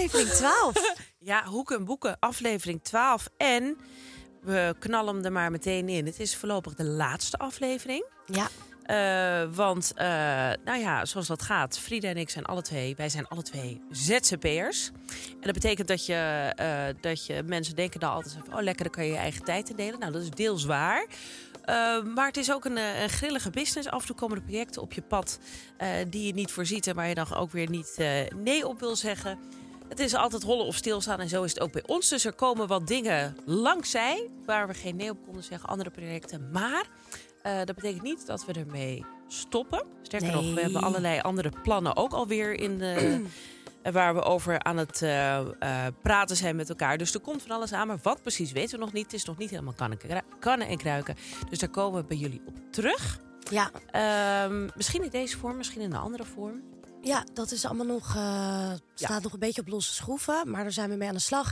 Aflevering 12. Ja, Hoeken en Boeken, aflevering 12. En we knallen hem er maar meteen in. Het is voorlopig de laatste aflevering. ja. Eh, want, eh, nou ja, zoals dat gaat, Frida en ik zijn alle twee, wij zijn alle twee ZZP'ers. En dat betekent dat je, eh, dat je mensen denken dan altijd van, oh lekker, dan kan je je eigen tijd indelen. Nou, dat is deels waar. Maar het is ook een, een grillige business. Af en toe komen er projecten op je pad die je niet voorziet en waar je dan ook weer niet nee op wil zeggen. Het is altijd rollen of stilstaan en zo is het ook bij ons. Dus er komen wat dingen langzij waar we geen nee op konden zeggen, andere projecten. Maar eh, dat betekent niet dat we ermee stoppen. Sterker Nee. nog, we hebben allerlei andere plannen ook alweer in de, eh, waar we over aan het eh, praten zijn met elkaar. Dus er komt van alles aan, maar wat precies weten we nog niet. Het is nog niet helemaal kannen, kannen en kruiken. Dus daar komen we bij jullie op terug. Ja. Ehm, misschien in deze vorm, misschien in een andere vorm. Ja, dat is allemaal nog, eh, staat nog een beetje op losse schroeven. Maar daar zijn we mee aan de slag.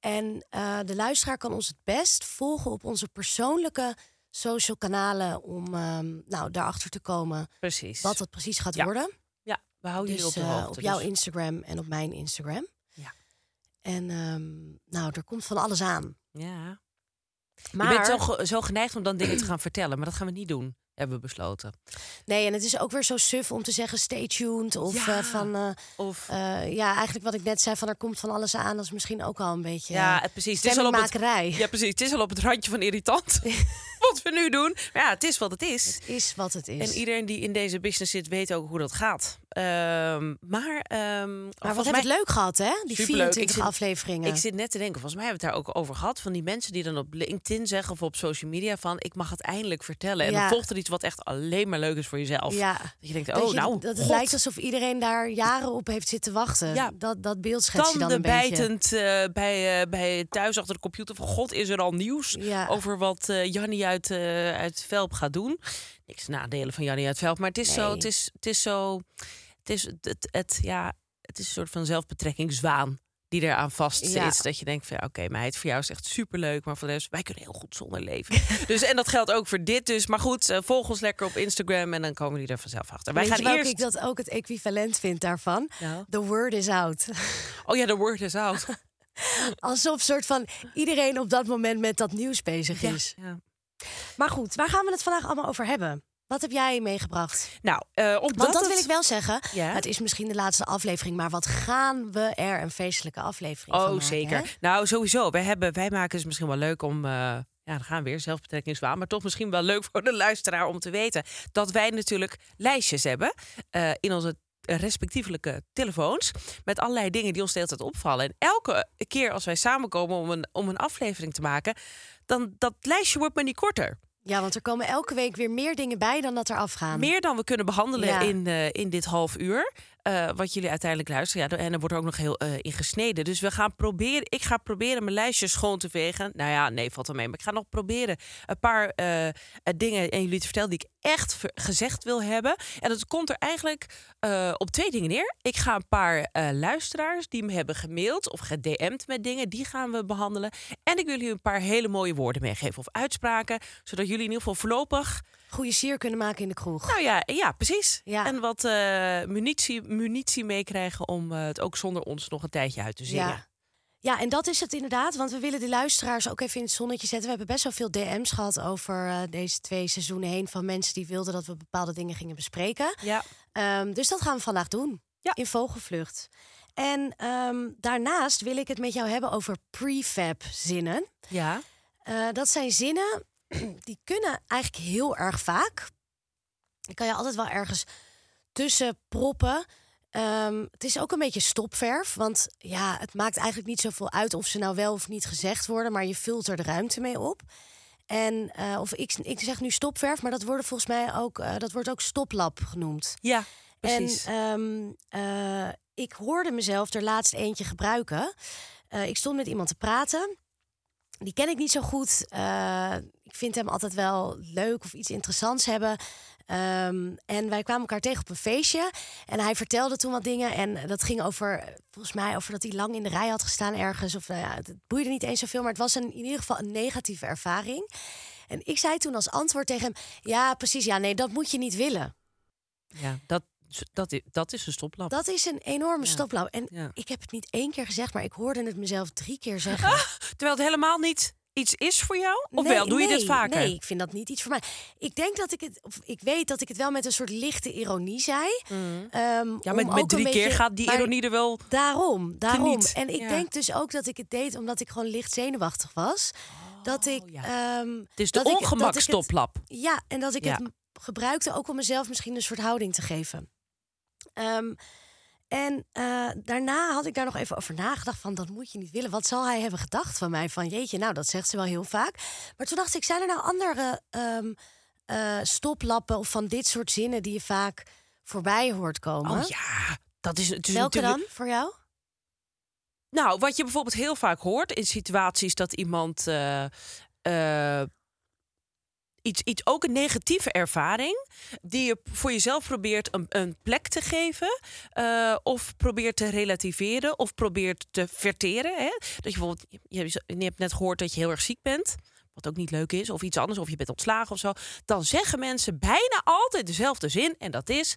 En eh, de luisteraar kan ons het best volgen op onze persoonlijke social kanalen. Om ehm, nou, daarachter te komen Precies. wat het precies gaat Ja. worden. Ja, we houden Dus jullie op de eh, hoogte. op jouw Dus- Instagram en op mijn Instagram. Ja. En ehm, nou, er komt van alles aan. ja. Maar Je bent zo geneigd om dan dingen te gaan vertellen, maar dat gaan we niet doen, hebben besloten. nee, en het is ook weer zo suf om te zeggen stay tuned. Of Ja. eh, van eh, Of eh, ja, eigenlijk wat ik net zei van er komt van alles aan. Dat is misschien ook al een beetje Ja, precies. Het is, al op het, ja, precies. Het is al op het randje van irritant. wat we nu doen. Maar ja, het is wat het is. Het is wat het is. En iedereen die in deze business zit, weet ook hoe dat gaat. Ehm, maar ehm, maar wat hebben we het leuk gehad, hè? Die Superleuk. 24 Ik zit- afleveringen. ik zit net te denken, volgens mij hebben we het daar ook over gehad. Van die mensen die dan op LinkedIn zeggen of op social media van... ik mag het eindelijk vertellen. En Ja. dan volgt er iets wat echt alleen maar leuk is voor jezelf. ja. Dat je denkt, Dat oh je- nou, dat het God, lijkt alsof iedereen daar jaren op heeft zitten wachten. Ja. Dat, dat beeld schets je dan een beetje. tandenbijtend eh, bij, eh, bij thuis achter de computer van... God, is er al nieuws Ja. over wat eh Jannie uit, eh, uit Velp gaat doen? Niks nadelen van Jannie uit Velp, maar het is zo... Het is, het is zo... Het is, het, het, het- ja, het is een soort van zelfbetrekkingszwaan die eraan vast zit. Ja. Dat je denkt van, ja, oké, meid, voor jou is echt superleuk. Maar voor de rest, wij kunnen heel goed zonder leven. dus, en dat geldt ook voor dit dus. Maar goed, eh, volg ons lekker op Instagram en dan komen jullie er vanzelf achter. Wij gaan eerst... ik dat ook het equivalent vind daarvan? Nou. The word is out. Oh ja, de word is out. Alsof soort van iedereen op dat moment met dat nieuws bezig is. ja. Maar goed, waar gaan we het vandaag allemaal over hebben? Wat heb jij meegebracht? Nou, eh omdat Want dat het- wil ik wel zeggen. Ja? Het is misschien de laatste aflevering, maar wat gaan we er een feestelijke aflevering van Oh, maken, zeker. hè? Nou, sowieso. Wij, hebben, wij maken het misschien wel leuk om. eh, ja, dan gaan we weer zelfbetrekkingswaan. Maar toch misschien wel leuk voor de luisteraar om te weten dat wij natuurlijk lijstjes hebben eh, in onze respectievelijke telefoons. Met allerlei dingen die ons de hele tijd opvallen. En elke keer als wij samenkomen om een, om een aflevering te maken, dan dat lijstje wordt maar niet korter. Ja, want er komen elke week weer meer dingen bij dan dat er afgaan. Meer dan we kunnen behandelen Ja. in, eh, in dit half uur. Eh, wat jullie uiteindelijk luisteren. Ja, en er wordt ook nog heel uh, in gesneden. Dus we gaan proberen. Ik ga proberen mijn lijstje schoon te vegen. Nou ja, nee, valt er mee. Maar ik ga nog proberen een paar uh, dingen en jullie te vertellen die ik echt gezegd wil hebben. En dat komt er eigenlijk op twee dingen neer. Ik ga een paar luisteraars die me hebben gemaild of gedM'd met dingen, die gaan we behandelen. En ik wil jullie een paar hele mooie woorden meegeven of uitspraken, zodat jullie in ieder geval voorlopig goede sier kunnen maken in de kroeg. Nou ja, ja precies. Ja. En wat munitie, munitie meekrijgen om uh, het ook zonder ons nog een tijdje uit te zingen. Ja. Ja, en dat is het inderdaad. Want we willen de luisteraars ook even in het zonnetje zetten. We hebben best wel veel DM's gehad over uh, deze twee seizoenen heen. Van mensen die wilden dat we bepaalde dingen gingen bespreken. Ja. Um, dus dat gaan we vandaag doen. Ja. In vogelvlucht. En um, daarnaast wil ik het met jou hebben over prefab zinnen. Ja. Uh, dat zijn zinnen die kunnen eigenlijk heel erg vaak. Die kan je altijd wel ergens tussen proppen. Um, het is ook een beetje stopverf, want ja, het maakt eigenlijk niet zoveel uit of ze nou wel of niet gezegd worden, maar je vult er de ruimte mee op. En uh, of ik, ik zeg nu stopverf, maar dat wordt volgens mij ook, uh, dat wordt ook stoplap genoemd. Ja, precies. En um, uh, ik hoorde mezelf er laatst eentje gebruiken. ik stond met iemand te praten. Die ken ik niet zo goed. ik vind hem altijd wel leuk of iets interessants hebben. Um, en wij kwamen elkaar tegen op een feestje. En hij vertelde toen wat dingen. En dat ging over, volgens mij, over dat hij lang in de rij had gestaan ergens. Of nou ja, het boeide niet eens zoveel. Maar het was een, in ieder geval een negatieve ervaring. En ik zei toen als antwoord tegen hem: Ja, precies. Ja, nee, dat moet je niet willen. Ja, dat, dat, is, dat is een stoplap. Dat is een enorme ja. stoplap. En ja. ik heb het niet één keer gezegd, maar ik hoorde het mezelf drie keer zeggen. Ah, terwijl het helemaal niet iets is voor jou? Of nee, wel? Doe nee, je dit vaker? Nee, ik vind dat niet iets voor mij. Ik denk dat ik het, of ik weet dat ik het wel met een soort lichte ironie zei. Mm. Um, ja, met, met drie keer gaat die ironie er wel. Daarom, daarom. Geniet. En ik ja. denk dus ook dat ik het deed omdat ik gewoon licht zenuwachtig was. Oh, dat ik. Ja. Um, het is de ongemakstoplap. Ja, en dat ik ja. het gebruikte ook om mezelf misschien een soort houding te geven. Um, en uh, daarna had ik daar nog even over nagedacht van dat moet je niet willen. Wat zal hij hebben gedacht van mij? Van jeetje, nou dat zegt ze wel heel vaak. Maar toen dacht ik, zijn er nou andere um, uh, stoplappen of van dit soort zinnen die je vaak voorbij hoort komen? Oh ja, dat is, het is Welke natuurlijk... dan voor jou? Nou, wat je bijvoorbeeld heel vaak hoort in situaties dat iemand uh, iets, iets, ook een negatieve ervaring, die je voor jezelf probeert een, een plek te geven, uh, of probeert te relativeren, of probeert te verteren. Hè? Dat je bijvoorbeeld, je, je hebt net gehoord dat je heel erg ziek bent. Wat ook niet leuk is, of iets anders, of je bent ontslagen of zo. Dan zeggen mensen bijna altijd dezelfde zin. En dat is: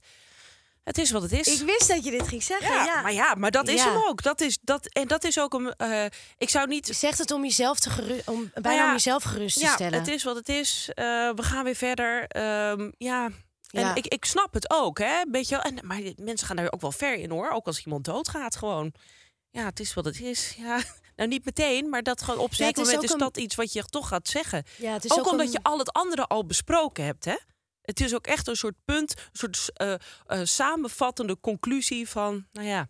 het is wat het is. Ik wist dat je dit ging zeggen. Ja, ja. maar ja, maar dat is ja. hem ook. Dat is dat en dat is ook een. Uh, ik zou niet. Je zegt het om jezelf te gerust, om bijna ja, om jezelf gerust te ja, stellen. Het is wat het is. Uh, we gaan weer verder. Um, ja. En ja. ik, ik snap het ook, hè? Beetje, en, maar mensen gaan daar ook wel ver in hoor. Ook als iemand doodgaat, gewoon. Ja, het is wat het is. Ja. Nou, niet meteen, maar dat gewoon op zeker moment is, is dat een... iets wat je toch gaat zeggen. Ja, het is ook, ook omdat een... je al het andere al besproken hebt, hè? Het is ook echt een soort punt, een soort uh, uh, samenvattende conclusie van, nou ja,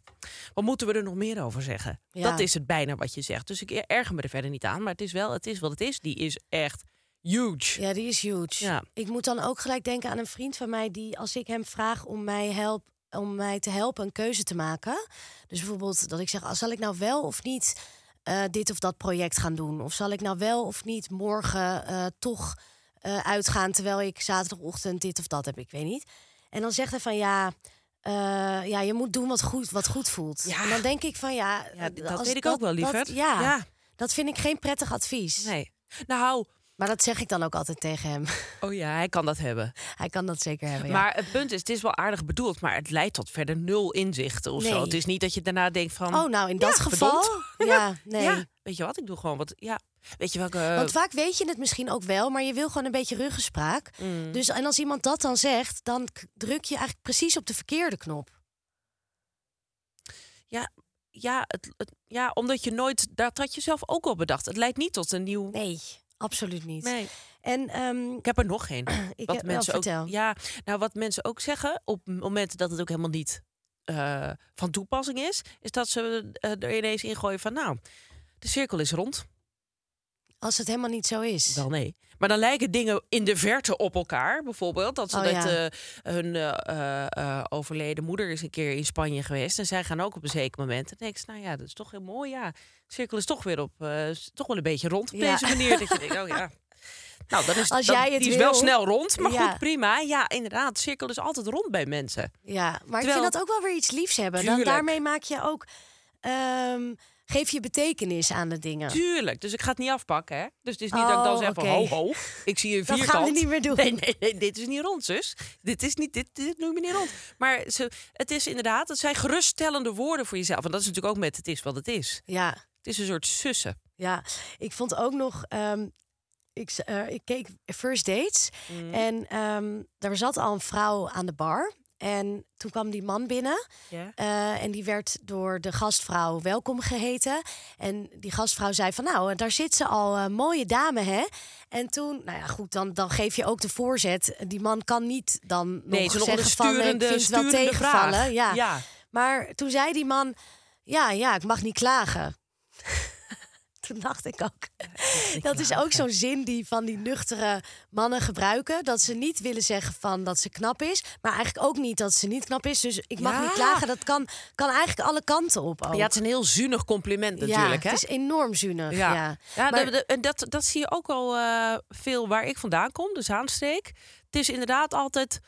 wat moeten we er nog meer over zeggen? Ja. Dat is het bijna wat je zegt. Dus ik erger me er verder niet aan, maar het is wel, het is wat het is. Die is echt huge. Ja, die is huge. Ja. Ik moet dan ook gelijk denken aan een vriend van mij die, als ik hem vraag om mij help, om mij te helpen een keuze te maken. Dus bijvoorbeeld dat ik zeg, zal ik nou wel of niet uh, dit of dat project gaan doen? Of zal ik nou wel of niet morgen toch uh, uitgaan terwijl ik zaterdagochtend dit of dat heb, ik weet niet. En dan zegt hij van ja, uh, ja, je moet doen wat goed, wat goed voelt. Ja. En dan denk ik van ja, ja dat weet ik ook wel, liever. Ja, ja, dat vind ik geen prettig advies. Nee. Nou, maar dat zeg ik dan ook altijd tegen hem. Oh ja, hij kan dat hebben. Hij kan dat zeker hebben. Ja. Maar het punt is, het is wel aardig bedoeld, maar het leidt tot verder nul inzichten of nee. zo. Het is niet dat je daarna denkt van. Oh, nou in dat ja, geval. Ja, nee. Ja, weet je wat? Ik doe gewoon wat. Ja, weet je welke. Want vaak weet je het misschien ook wel, maar je wil gewoon een beetje ruggespraak. Mm. Dus en als iemand dat dan zegt, dan druk je eigenlijk precies op de verkeerde knop. Ja, ja, het, het, ja, omdat je nooit. Dat had je zelf ook al bedacht. Het leidt niet tot een nieuw. Nee. Absoluut niet. Nee. En, um, ik heb er nog geen. ik wat heb, mensen wel, ook, ja, nou wat mensen ook zeggen op momenten dat het ook helemaal niet uh, van toepassing is, is dat ze uh, er ineens ingooien van, nou, de cirkel is rond. Als het helemaal niet zo is. Wel nee. Maar dan lijken dingen in de verte op elkaar. Bijvoorbeeld dat ze Oh, dat ja. eh, hun eh, eh, overleden moeder is een keer in Spanje geweest. En zij gaan ook op een zeker moment. En dan denk ik, nou ja, dat is toch heel mooi. Ja, cirkel is toch weer op, toch wel een beetje rond op Ja. deze manier. Dat je denkt, oh ja. Nou, dan is, Als dan- jij het die is wel snel rond, maar Ja. goed, prima. Ja, inderdaad, de cirkel is altijd rond bij mensen. Ja, maar ik vind dat ook wel weer iets liefs hebben. Dan, daarmee maak je ook... ehm, geef je betekenis aan de dingen. Tuurlijk, dus ik ga het niet afpakken, hè? Dus het is niet dat ik dan Oh, zeg van, ho, ho, ik zie een Dat vierkant. gaan we niet meer doen. Nee, nee, nee, dit is niet rond, zus. Dit is niet, dit, dit noem je niet rond. Maar ze, het is inderdaad, het zijn geruststellende woorden voor jezelf. En dat is natuurlijk ook met het is wat het is. Ja, Het is een soort sussen. ja. Ik vond ook nog... ehm, ik, eh, ik keek First Dates. Mm. En ehm daar zat al een vrouw aan de bar. En toen kwam die man binnen. Ja. Eh, en die werd door de gastvrouw welkom geheten. En die gastvrouw zei van nou, daar zit ze al, eh, mooie dame hè. En toen, nou ja goed, dan, dan geef je ook de voorzet. Die man kan niet dan Nee, nog zeggen van ik vind wel tegenvallen. Ja. Ja. Maar toen zei die man, ja, ja, ik mag niet klagen. Toen dacht ik ook, dat is ook zo'n zin die van die nuchtere mannen gebruiken. Dat ze niet willen zeggen van dat ze knap is, maar eigenlijk ook niet dat ze niet knap is. Dus ik mag Ja. niet klagen, dat kan, kan eigenlijk alle kanten op ook. Ja, het is een heel zuinig compliment natuurlijk, Ja, hè? het is enorm zuinig. Ja, Ja, ja. Maar- en dat, dat zie je ook al eh, veel waar ik vandaan kom, de Zaanstreek. Het is inderdaad altijd...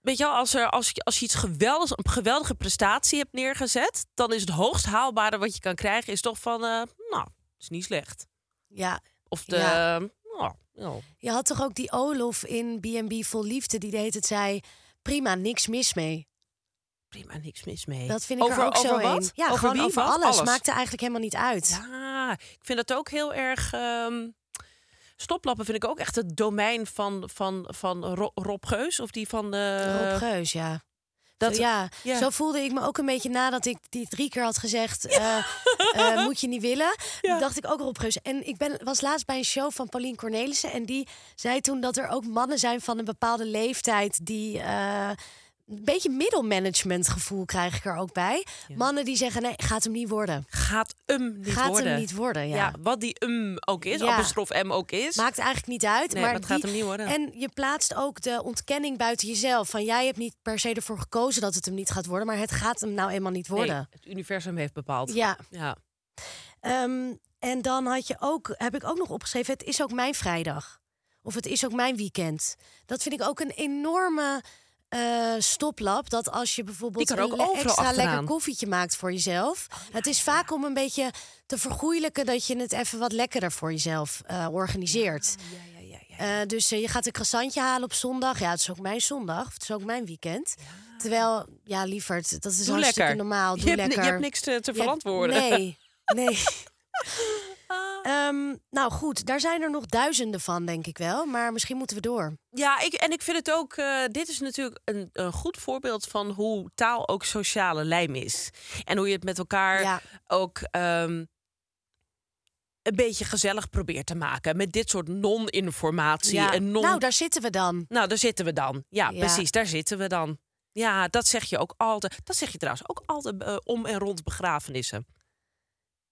Weet je wel, als, er, als, je, als je iets geweldigs, een geweldige prestatie hebt neergezet... dan is het hoogst haalbare wat je kan krijgen... is toch van, eh, nou, is niet slecht. ja. Of de, Ja. nou, nou, Je had toch ook die Olof in B&B Vol Liefde die deed het zei... prima, niks mis mee. prima, niks mis mee. Dat vind ik over, er ook over zo wat? een. Ja, over gewoon wie? over alles. Maakt er eigenlijk helemaal niet uit. Ja, ik vind dat ook heel erg. ehm, stoplappen vind ik ook echt het domein van, van, van Ro- Rob Geus. Of die van de. Rob Geus, ja. Dat, Zo, ja, ja. zo voelde ik me ook een beetje nadat ik die drie keer had gezegd... eh, eh, moet je niet willen. Ja. dacht ik ook Rob Geus. En ik ben, was laatst bij een show van Paulien Cornelissen... en die zei toen dat er ook mannen zijn van een bepaalde leeftijd... die eh, een beetje middelmanagement gevoel krijg ik er ook bij. Mannen die zeggen, nee, gaat hem niet worden. Gaat hem niet gaat worden. hem niet worden, ja. Ja, wat die um ook is, Ja. apostrof M ook is. Maakt eigenlijk niet uit. Nee, maar het gaat hem niet worden. En je plaatst ook de ontkenning buiten jezelf. Van jij hebt niet per se ervoor gekozen dat het hem niet gaat worden. Maar het gaat hem nou eenmaal niet Nee, worden. het universum heeft bepaald. Ja. ja. Ehm, en dan had je ook, heb ik ook nog opgeschreven, het is ook mijn vrijdag. Of het is ook mijn weekend. Dat vind ik ook een enorme eh, stoplap. Dat als je bijvoorbeeld een le- extra lekker koffietje maakt voor jezelf. het is vaak om een beetje te vergoeilijken dat je het even wat lekkerder voor jezelf eh, organiseert. Ja, ja. Eh, dus je gaat een croissantje halen op zondag. Ja, het is ook mijn zondag. Het is ook mijn weekend. Terwijl, ja, lieverd, dat is Doe hartstikke lekker. normaal. Doe je, hebt, ni- lekker. je hebt niks te, te Je hebt- verantwoorden. Nee, nee. Ehm, nou goed, daar zijn er nog duizenden van, denk ik wel. Maar misschien moeten we door. Ja, ik, en ik vind het ook. eh, dit is natuurlijk een, een goed voorbeeld van hoe taal ook sociale lijm is. En hoe je het met elkaar Ja. ook ehm, een beetje gezellig probeert te maken. Met dit soort non-informatie. Ja. En non Nou, daar zitten we dan. nou, daar zitten we dan. Ja, Ja. precies, daar zitten we dan. Ja, dat zeg je ook altijd. Dat zeg je trouwens ook altijd eh, om en rond begrafenissen.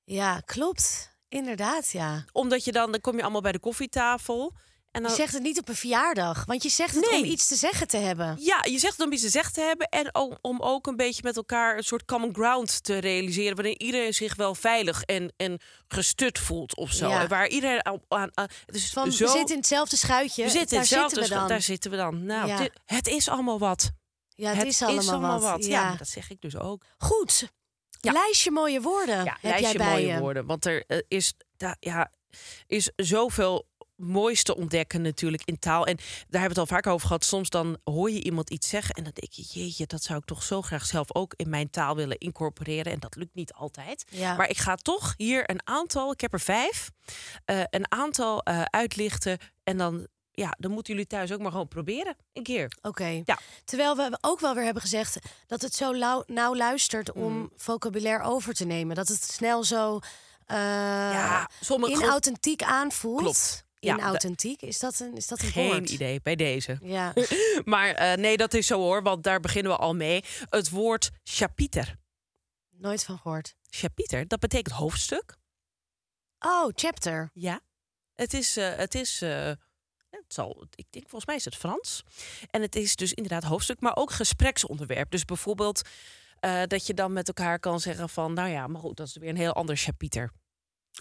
Ja, klopt. Inderdaad, ja. Omdat je dan, dan kom je allemaal bij de koffietafel. En Je dan, zegt het niet op een verjaardag, want je zegt het om Nee. iets te zeggen te hebben. Ja, je zegt het om iets te zeggen te hebben en om, om ook een beetje met elkaar een soort common ground te realiseren. Waarin iedereen zich wel veilig en, en gestut voelt of zo. Ja. En waar iedereen aan. aan, is Van, zo, we zitten in hetzelfde schuitje. we zitten in hetzelfde zitten we dan. Daar zitten we dan. Nou, Ja. dit- het is allemaal wat. ja, het, is allemaal, wat. Ja. Ja. dat zeg ik dus ook. Goed. Ja. Lijstje mooie woorden Ja, heb lijstje jij bij mooie je. woorden. Want er eh, is, da- ja, is zoveel moois te ontdekken natuurlijk in taal. En daar hebben we het al vaak over gehad. Soms dan hoor je iemand iets zeggen en dan denk je... jeetje, dat zou ik toch zo graag zelf ook in mijn taal willen incorporeren. En dat lukt niet altijd. Ja. Maar ik ga toch hier een aantal, ik heb er vijf... eh, een aantal eh, uitlichten en dan... Ja, dan moeten jullie thuis ook maar gewoon proberen. Een keer. Oké. Ja. Terwijl we ook wel weer hebben gezegd dat het zo nauw luistert om Mm. vocabulaire over te nemen. Dat het snel zo uh, ja, sommige... inauthentiek aanvoelt. Klopt. Ja, Inauthentiek, is dat een, is dat een Geen woord? idee, bij deze. Ja. Maar eh, nee, dat is zo hoor, want daar beginnen we al mee. Het woord chapiter. Nooit van gehoord. Chapiter, dat betekent hoofdstuk. Oh, chapter. Ja. Het is, eh, het is het zal, ik denk volgens mij is het Frans. En het is dus inderdaad hoofdstuk, maar ook gespreksonderwerp. Dus bijvoorbeeld eh, dat je dan met elkaar kan zeggen van, nou ja, maar goed, dat is weer een heel ander chapiter.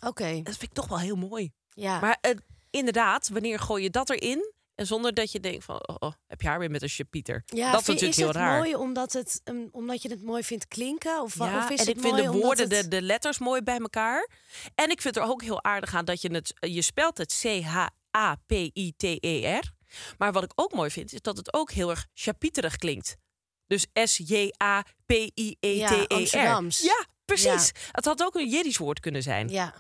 Oké. Dat vind ik toch wel heel mooi. Ja. Maar inderdaad, wanneer gooi je dat erin? En zonder dat je denkt van, oh, oh, heb je haar weer met een chapiter? ja, dat is vind- natuurlijk heel het raar. mooi omdat, het, um, omdat je het mooi vindt klinken? Of, Ja, of is en het ik vind de woorden, het- de, de letters mooi bij elkaar. En ik vind er ook heel aardig aan dat je het, je spelt het C-H-A-P-I-T-E-R. Maar wat ik ook mooi vind, is dat het ook heel erg chapiterig klinkt. Dus S-J-A-P-I-E-T-E-R. Ja. E Ja, precies. Het had ook een Jiddisch woord kunnen zijn. Ja.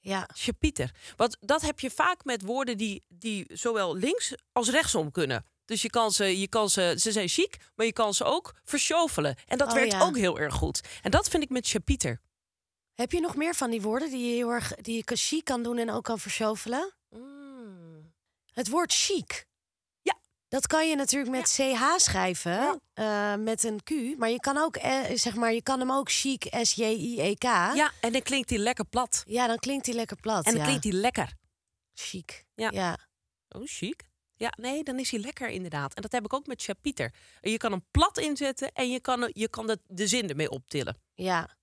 Ja. Chapiter. Want dat heb je vaak met woorden die, die zowel links als rechtsom kunnen. Dus je kan ze, je kan ze, ze zijn chic, maar je kan ze ook verschovelen. En dat Oh, werkt ja. ook heel erg goed. En dat vind ik met chapiter. Heb je nog meer van die woorden die je heel erg die je chic kan doen en ook kan verschovelen? Het woord chic. Ja. Dat kan je natuurlijk met CH schrijven, eh, met een Q. Maar je kan, ook, eh, zeg maar, je kan hem ook chic, S-J-I-E-K. Ja, en dan klinkt hij lekker plat. Ja, dan klinkt hij lekker plat. En dan ja. klinkt hij lekker. chic. Ja. ja. Oh, chic. Ja, nee, dan is hij lekker inderdaad. En dat heb ik ook met chapiter. Je kan hem plat inzetten en je kan, je kan de, de zin ermee optillen. Ja.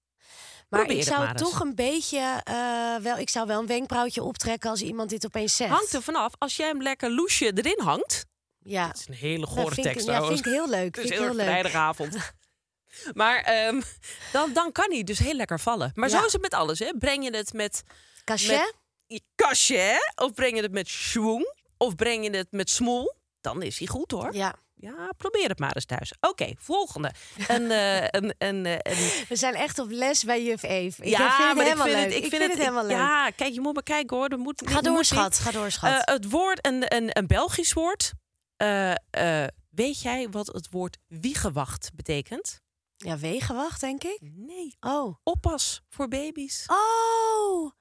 Maar Probeer ik zou maar toch een beetje, eh, wel, ik zou wel een wenkbrauwtje optrekken als iemand dit opeens zegt. Hangt er vanaf. Als jij hem lekker loesje erin hangt. Ja. Het is een hele Dat gore vind ik, tekst ja, vind ik heel leuk. Het is Vind heel heel leuk. vrijdagavond. Maar ehm, dan, dan kan hij dus heel lekker vallen. Maar Ja. zo is het met alles. Hè? Breng je het met Cachet? Met- hè? of breng je het met schwung, of breng je het met smoel, dan is hij goed hoor. Ja. Ja, probeer het maar eens thuis. Oké, volgende. Een, eh, een, een, eh, een, We zijn echt op les bij juf Eve. Ik ja, vind het helemaal ik vind leuk. het, ik vind het, helemaal leuk. Ja, kijk, je moet maar kijken hoor. Er moet, Ga door, schat. Ga door, schat. Eh, het woord, een, een, een Belgisch woord. Weet jij wat het woord wiegewacht betekent? ja, wegenwacht, denk ik. Nee, Oh. oppas voor baby's. Oh.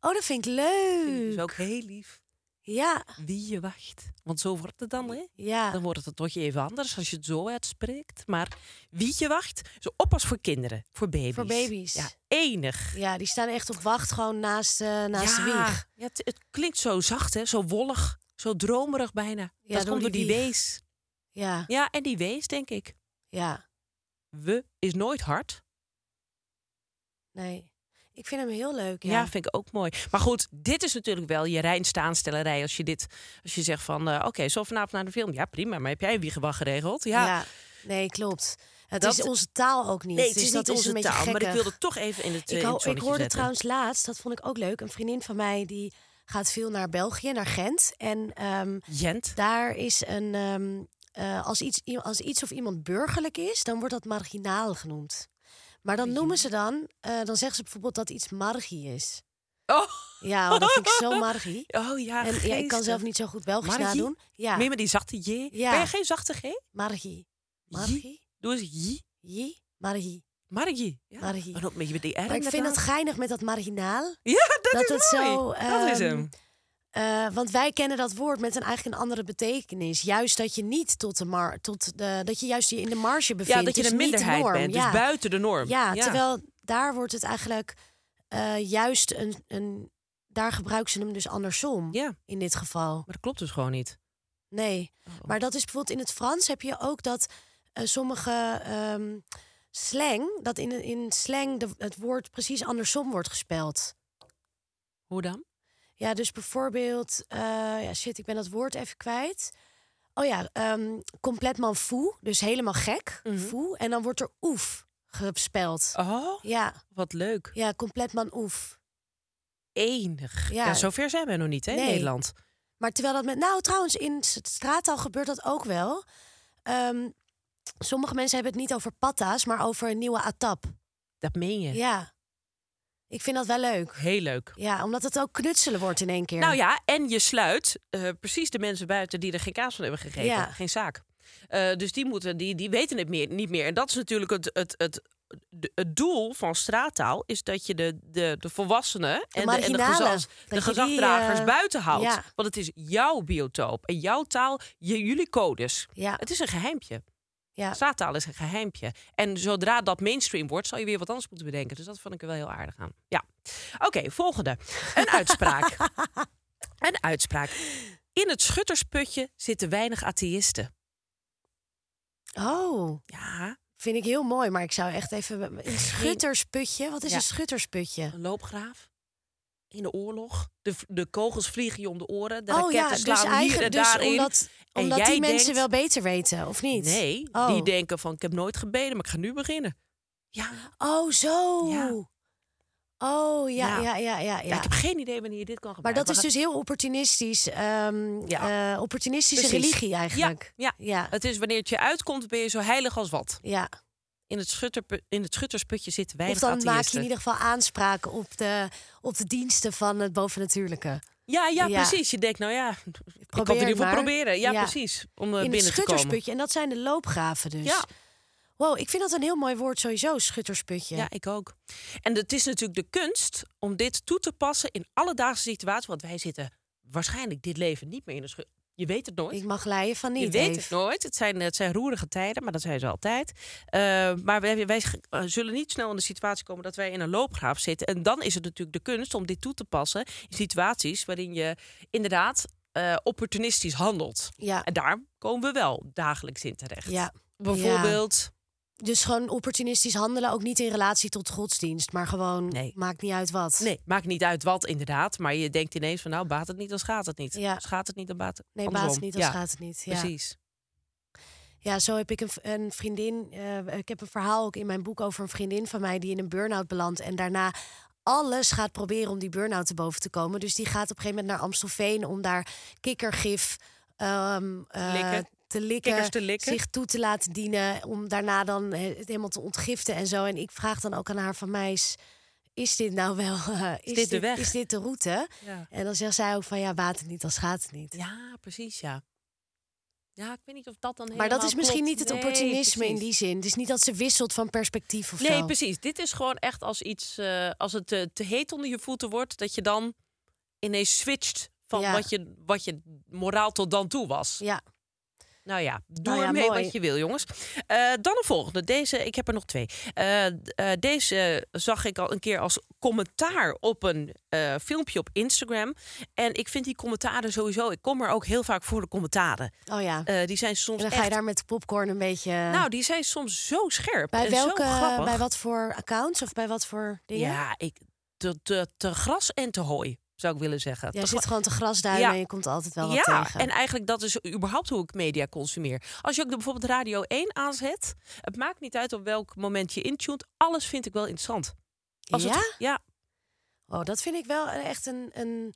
Oh, dat vind ik ik leuk. dus ook heel lief. Ja. Wie je wacht. Want zo wordt het dan, hè? Ja. Dan wordt het toch even anders als je het zo uitspreekt. Maar wie je wacht, zo oppas voor kinderen, voor baby's. Voor baby's. Ja, enig. Ja, die staan echt op wacht gewoon naast, eh, naast de wieg. Ja, het, het klinkt zo zacht, hè? Zo wollig, zo dromerig bijna. Ja, dat komt door die die wees. Ja. Ja, en die wees, denk ik. Ja. We is nooit hard. Nee. Ik vind hem heel leuk. Ja, Ja. vind ik ook mooi. Maar goed, dit is natuurlijk wel je reinste aanstellerij. Als je dit, als je zegt van, eh, oké, zo vanavond naar de film. Ja, prima. Maar heb jij een wiegewacht geregeld? Ja. Ja. Nee, klopt. Het Dat- is onze taal ook niet. Nee, het dus is niet onze taal. Maar ik wilde toch even in het, eh, Ik, het ik hoorde zetten. trouwens laatst, dat vond ik ook leuk, een vriendin van mij die gaat veel naar België, naar Gent. En ehm, Jent. daar is een, ehm, eh, als, iets, als iets of iemand burgerlijk is, dan wordt dat marginaal genoemd. Maar dan noemen ze dan, eh, dan zeggen ze bijvoorbeeld dat iets margie is. Oh. Ja, oh, dat vind ik zo margie. Oh ja, En ja, ik kan zelf niet zo goed Belgisch Margie? nadoen. Ja, Meer met die zachte J. Ja. Ben je geen zachte G? margie. Margie? Doe eens J. J? Margie. Margie. Ja. Margie. En ook met die R Maar ik vind het inderdaad. geinig met dat marginaal. Ja, dat, dat is het mooi. zo, dat is ehm, hem. Eh, want wij kennen dat woord met een eigenlijk een andere betekenis. Juist dat je niet tot de mar tot de dat je juist je in de marge bevindt. Ja, dat je dus een de minderheid norm. bent. Ja. Dus buiten de norm. Ja, terwijl daar wordt het eigenlijk eh, juist een, een daar gebruiken ze hem dus andersom. Ja, In dit geval. maar dat klopt dus gewoon niet. Nee. Oh. Maar dat is bijvoorbeeld in het Frans heb je ook dat eh, sommige ehm, slang, dat in, in slang de, het woord precies andersom wordt gespeld. Hoe dan? Ja, dus bijvoorbeeld, eh, ja, shit, ik ben dat woord even kwijt. Oh ja, ehm compleet man fou, dus helemaal gek, Mhm. fou. En dan wordt er oef gespeld. Oh, Ja, wat leuk. ja, compleet man oef. Enig. Ja, Ja. zover zijn we nog niet, hè, in Nee. Nederland. Maar terwijl dat met, nou trouwens, in s- straattaal gebeurt dat ook wel. Ehm, sommige mensen hebben het niet over patta's, maar over een nieuwe atap. Dat meen je. Ja, ik vind dat wel leuk. Heel leuk. Ja, omdat het ook knutselen wordt in één keer. Nou ja, en je sluit eh, precies de mensen buiten die er geen kaas van hebben gegeten. Ja. Geen zaak. Eh, dus die, moeten, die, die weten het meer, niet meer. En dat is natuurlijk het, het, het, het doel van straattaal. Is dat je de, de, de volwassenen en de, en de, gezag, de gezagdragers eh, buiten houdt. ja. Want het is jouw biotoop en jouw taal, je, jullie codes. Ja, Het is een geheimpje. Ja. Straattaal is een geheimpje. En zodra dat mainstream wordt, zal je weer wat anders moeten bedenken. Dus dat vond ik er wel heel aardig aan. Ja. Oké, volgende. Een uitspraak. Een uitspraak. In het schuttersputje zitten weinig atheïsten. Oh, Ja, vind ik heel mooi. Maar ik zou echt even... Een schuttersputje? Wat is Ja. een schuttersputje? een loopgraaf. In de oorlog. De, de kogels vliegen je om de oren. De oh raketten ja, dus slaan hier en eigenlijk dus daarin. omdat, En omdat jij die mensen denkt- wel beter weten, of niet? Nee, Oh. die denken van ik heb nooit gebeden, maar ik ga nu beginnen. Ja, Oh, zo. Ja. Oh, ja, Ja. ja, ja, ja. ik heb geen idee wanneer je dit kan Maar gebruiken. dat is dus heel opportunistisch. ehm, Ja. eh, opportunistische religie eigenlijk. Ja, Ja. Het is wanneer het je uitkomt, ben je zo heilig als wat. ja. In het, schutterpu- in het schuttersputje zitten Of weinig dan maak je in ieder geval aanspraak op de, op de diensten van het bovennatuurlijke. Ja, ja, Ja. precies. Je denkt, nou ja, ik kan het in Probeer ieder proberen. Ja, Ja. precies. Om eh, in het binnen te komen. schuttersputje. En dat zijn de loopgraven dus. Ja. Wow, ik vind dat een heel mooi woord sowieso, schuttersputje. Ja, ik ook. En het is natuurlijk de kunst om dit toe te passen in alledaagse situaties. Want wij zitten waarschijnlijk dit leven niet meer in een. Je weet het nooit. Ik mag leiden van niet. je weet Dave. het nooit. Het zijn, het zijn roerige tijden, maar dat zijn ze altijd. Eh, maar wij, wij eh, zullen niet snel in de situatie komen dat wij in een loopgraaf zitten. En dan is het natuurlijk de kunst om dit toe te passen in situaties waarin je inderdaad eh, opportunistisch handelt. Ja. En daar komen we wel dagelijks in terecht. Ja. Bijvoorbeeld, Dus gewoon opportunistisch handelen, ook niet in relatie tot godsdienst, maar gewoon Nee. maakt niet uit wat. nee, maakt niet uit wat inderdaad. Maar je denkt ineens van nou, baat het niet, dan gaat het niet. Ja. Gaat het niet, dan baat het Nee, andersom. baat het niet, dan ja, gaat het niet. Ja. Precies. Ja, zo heb ik een, een vriendin. eh, ik heb een verhaal ook in mijn boek over een vriendin van mij die in een burn-out belandt. En daarna alles gaat proberen om die burn-out te boven te komen. Dus die gaat op een gegeven moment naar Amstelveen om daar kikkergif Likken. Te likken, Kikkers te likken. zich toe te laten dienen. Om daarna dan eh, het helemaal te ontgiften en zo. En ik vraag dan ook aan haar van meis. Is dit nou wel eh, is, dit de weg? Is dit de route? Ja. En dan zegt zij ook van ja, het niet, dan gaat het niet. ja, precies, ja. Ja, ik weet niet of dat dan Maar dat is misschien klopt. niet het Nee, opportunisme in die zin. Het is niet dat ze wisselt van perspectief of Nee, zo. precies. Dit is gewoon echt als iets, eh, als het te, te heet onder je voeten wordt, dat je dan ineens switcht van Ja. wat, je, wat je moraal tot dan toe was. Ja, Nou ja, doe Nou ja, ermee mooi. wat je wil, jongens. Eh, dan de volgende. Deze, ik heb er nog twee. Eh, eh, deze zag ik al een keer als commentaar op een filmpje op Instagram. En ik vind die commentaren sowieso. Ik kom er ook heel vaak voor de commentaren. oh ja. Die zijn en soms dan ga je daar met popcorn een beetje... Nou, die zijn soms zo scherp. bij en welke, zo grappig. bij wat voor accounts of bij wat voor dingen? Ja, ik, te, te, te gras en te hooi, zou ik willen zeggen. Te zit gewoon te grasduinen Ja. en je komt altijd wel wat ja, tegen. en eigenlijk dat is überhaupt hoe ik media consumeer. Als je ook de, bijvoorbeeld Radio 1 aanzet, het maakt niet uit op welk moment je intuned, alles vind ik wel interessant. Als ja? Het, ja, Oh, dat vind ik wel echt een, een,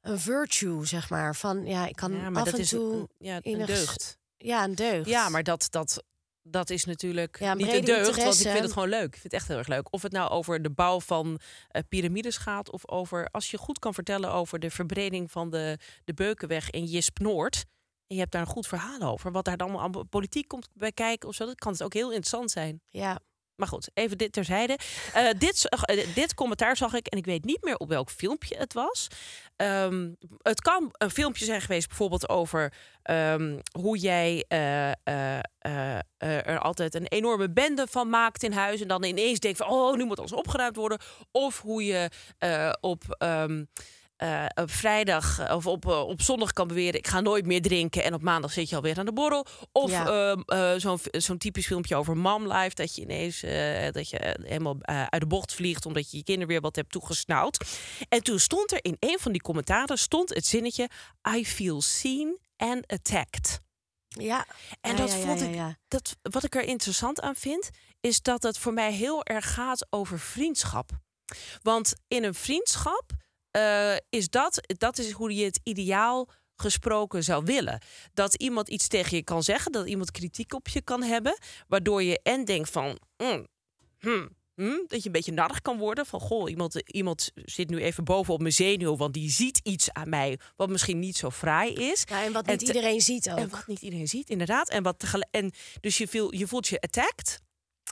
een virtue, zeg maar. Van ja, ik kan ja maar af dat en is toe... een, ja, een deugd. Ja, een deugd. Ja, maar dat, dat, dat is natuurlijk Ja, niet brede deugd, want ik vind het gewoon leuk. Ik vind het echt heel erg leuk. Of het nou over de bouw van eh, piramides gaat... of over, als je goed kan vertellen over de verbreding van de, de Beukenweg in Jisp Noord... en je hebt daar een goed verhaal over... wat daar dan allemaal aan politiek komt bij kijken of zo... dat kan het ook heel interessant zijn. Ja. Maar goed, even dit terzijde. Eh, dit, eh, dit commentaar zag ik en ik weet niet meer op welk filmpje het was. Ehm, het kan een filmpje zijn geweest bijvoorbeeld over ehm, hoe jij eh, eh, eh, er altijd een enorme bende van maakt in huis. En dan ineens denkt van, oh, nu moet alles opgeruimd worden. Of hoe je op... ehm, eh, op vrijdag eh, of op, eh, op zondag kan beweren... ik ga nooit meer drinken en op maandag zit je alweer aan de borrel. Of Ja. ehm, eh, zo'n zo'n typisch filmpje over mom life... dat je ineens dat je helemaal uit de bocht vliegt... omdat je je kinderen weer wat hebt toegesnauwd. En toen stond er in een van die commentaren stond het zinnetje... I feel seen and attacked. Ja. En Ja, dat ja, vond ik. Dat, wat ik er interessant aan vind, is dat het voor mij heel erg gaat over vriendschap. Want in een vriendschap eh, is dat, dat is hoe je het ideaal gesproken zou willen. Dat iemand iets tegen je kan zeggen, dat iemand kritiek op je kan hebben, waardoor je en denkt van, mm, hmm, hmm, dat je een beetje narrig kan worden van, goh, iemand, iemand zit nu even boven op mijn zenuw, want die ziet iets aan mij wat misschien niet zo fraai is. Ja, en wat En niet iedereen ziet ook. En wat niet iedereen ziet, inderdaad. En, wat en dus je, voelt je voelt je attacked.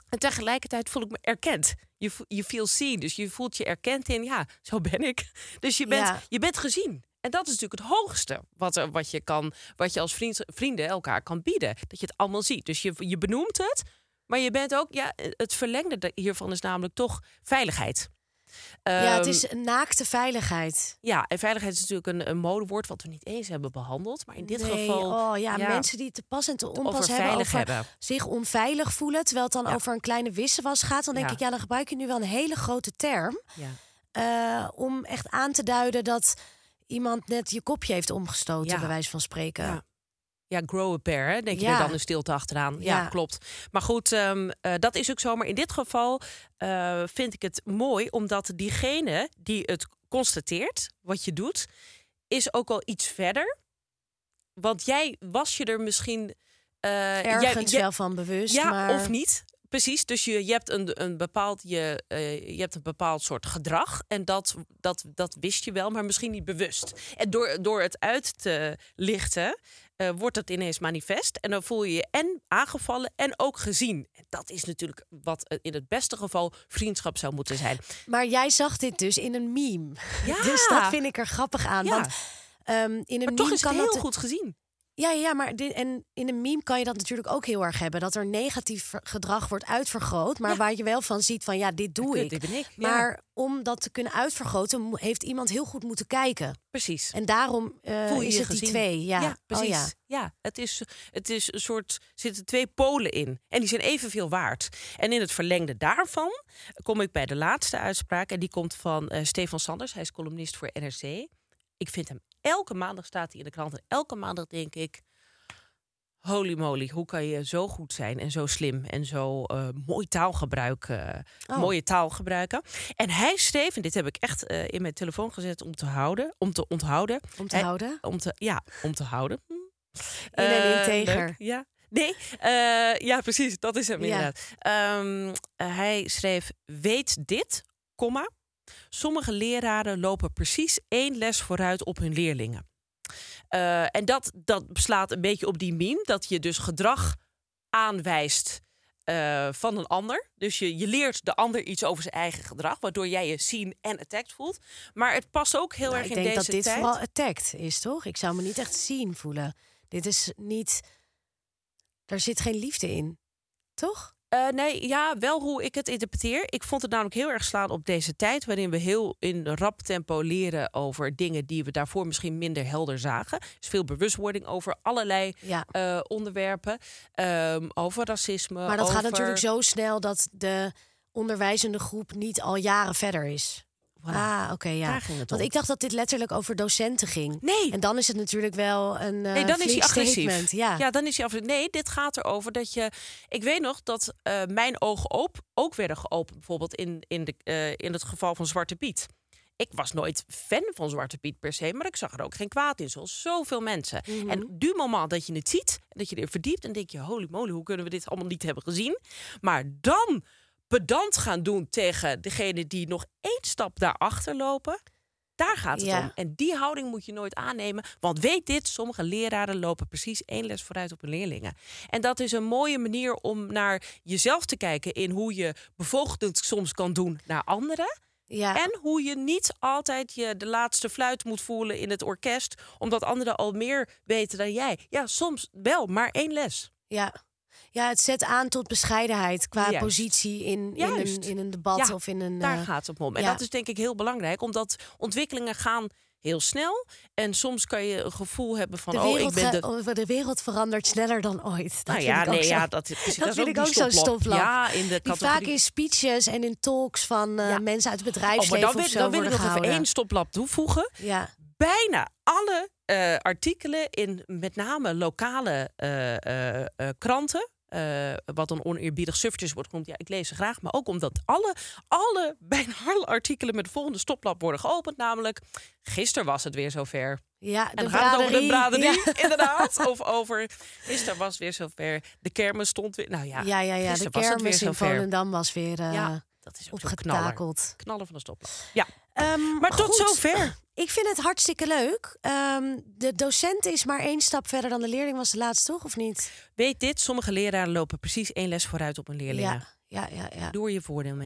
En tegelijkertijd voel ik me erkend. Je, je feel seen. Dus je voelt je erkend in, ja, zo ben ik. Dus je bent, Ja. je bent gezien. En dat is natuurlijk het hoogste wat, er, wat, je, kan, wat je als vriend, vrienden elkaar kan bieden. Dat je het allemaal ziet. Dus je, je benoemt het, maar je bent ook, ja, het verlengde hiervan is namelijk toch veiligheid. Ja, het Ehm, is naakte veiligheid. Ja, en veiligheid is natuurlijk een, een modewoord wat we niet eens hebben behandeld. Maar in dit Nee, geval oh, ja, ja, mensen die te pas en te onpas over hebben, veilig over hebben. zich onveilig voelen, terwijl het dan Ja. over een kleine wisselwas gaat, dan denk Ja. ik, ja, dan gebruik je nu wel een hele grote term Ja. eh, om echt aan te duiden dat iemand net je kopje heeft omgestoten, Ja. bij wijze van spreken. Ja. Grow a pair, hè? denk je Ja. er dan in stilte achteraan. Ja, Ja. klopt. Maar goed, ehm, eh, dat is ook zo. Maar in dit geval eh, vind ik het mooi, omdat diegene die het constateert, wat je doet, is ook al iets verder. Want jij was je er misschien... eh, Ergens jij- wel van bewust, ja, maar... of niet. Precies, dus je, je, hebt een, een bepaald, je, je hebt een bepaald soort gedrag. En dat, dat, dat wist je wel, maar misschien niet bewust. En door, door het uit te lichten, eh, wordt het ineens manifest. En dan voel je je en aangevallen en ook gezien. En dat is natuurlijk wat eh, in het beste geval vriendschap zou moeten zijn. Maar jij zag dit dus in een meme. Ja. Dus dat vind ik er grappig aan. Ja. Want ehm, in een Maar toch meme is het heel dat... goed gezien. Ja, ja, maar dit, en in een meme kan je dat natuurlijk ook heel erg hebben. Dat er negatief gedrag wordt uitvergroot. Maar waar je wel van ziet van ja, dit doe ik. dit ben ik, ja. Maar om dat te kunnen uitvergroten, heeft iemand heel goed moeten kijken. Precies. En daarom Voel je is je het die twee. Ja, precies. Oh, ja. het is, het is een soort. Er zitten twee polen in. En die zijn evenveel waard. En in het verlengde daarvan kom ik bij de laatste uitspraak. En die komt van eh, Stefan Sanders. Hij is columnist voor NRC. Ik vind hem elke maandag staat hij in de krant. En elke maandag denk ik. Holy moly, hoe kan je zo goed zijn en zo slim en zo eh, mooi taalgebruik, Oh. mooie taal gebruiken. En hij schreef, en dit heb ik echt eh, in mijn telefoon gezet om te houden, om te onthouden. Om te Hij- houden. Om te, ja, om te houden. Hm. In en Eh, integer. leuk, Ja. Nee, ja, precies. Dat is hem Ja. inderdaad. Eh, hij schreef: Weet dit, komma. Sommige leraren lopen precies één les vooruit op hun leerlingen. Eh, en dat, dat slaat een beetje op die meme, dat je dus gedrag aanwijst eh, van een ander. Dus je, je leert de ander iets over zijn eigen gedrag, waardoor jij je seen en attacked voelt. Maar het past ook heel Nou, erg ik in denk deze dat dit tijd. vooral attacked is, toch? Ik zou me niet echt zien voelen. Dit is niet... Er zit geen liefde in. Toch? Eh, nee, ja, wel hoe ik het interpreteer. Ik vond het namelijk heel erg slaan op deze tijd, waarin we heel in rap tempo leren over dingen die we daarvoor misschien minder helder zagen. Is veel bewustwording over allerlei Ja. eh, onderwerpen, Ehm, over racisme. Maar dat gaat natuurlijk zo snel dat de onderwijzende groep niet al jaren verder is. Ah, oké, ja. Daar ging het Want ik dacht dat dit letterlijk over docenten ging. Nee. En dan is het natuurlijk wel een uh, Nee, dan is hij agressief. Ja. ja, dan is hij agressief. Nee, dit gaat erover dat je. Ik weet nog dat eh, mijn ogen op, ook werden geopend, bijvoorbeeld in, in, de, eh, in het geval van Zwarte Piet. Ik was nooit fan van Zwarte Piet per se, maar ik zag er ook geen kwaad in, zoals zoveel mensen. Mhm. En du moment dat je het ziet, dat je er verdiept, en denk je, holy moly, hoe kunnen we dit allemaal niet hebben gezien? Maar dan pedant gaan doen tegen degene die nog één stap daarachter lopen. Daar gaat het Ja. om. En die houding moet je nooit aannemen. Want weet dit, sommige leraren lopen precies één les vooruit op hun leerlingen. En dat is een mooie manier om naar jezelf te kijken in hoe je bevoogdend soms kan doen naar anderen. ja. En hoe je niet altijd je de laatste fluit moet voelen in het orkest, omdat anderen al meer weten dan jij. Ja, soms wel, maar één les. ja. Ja, het zet aan tot bescheidenheid qua Juist. positie in, in, een, in een debat Ja, of in een... Daar eh, gaat het om. En ja. dat is denk ik heel belangrijk, omdat ontwikkelingen gaan heel snel. En soms kan je een gevoel hebben van, de, oh, ik wereld ben de... oh, de wereld verandert sneller dan ooit. Dat Nou vind ja, ik ook nee, zo- ja, dat, dat is vind ik ook zo'n stoplap. stoplap. Ja, in de Die categorie. vaak in speeches en in talks van eh, Ja. mensen uit het Oh, bedrijfsleven maar dan, wil, dan wil ik nog even één stoplap toevoegen. Ja, bijna alle eh, artikelen in met name lokale eh, eh, kranten. wat een oneerbiedig suffertjes wordt genoemd. Ja, ik lees ze graag. Maar ook omdat alle, alle, bijna alle artikelen met de volgende stoplap worden geopend. Namelijk, gisteren was het weer zover. ja En de dan gaat het over de braderie, Ja. inderdaad. Of over, gisteren was het weer zover. De kermis stond weer. Nou ja, Ja, ja, ja. De kermis in. Volendam was weer Ja, dat is ook knaller. opgetakeld. Knallen van de stoplap. Ja, Ehm, maar tot goed. zover. Ik vind het hartstikke leuk. Ehm, de docent is maar één stap verder dan de leerling was de laatste, toch? Of niet? Weet dit, sommige leraren lopen precies één les vooruit op hun leerlingen. Ja, ja, ja. ja. Doe er je voordeel mee.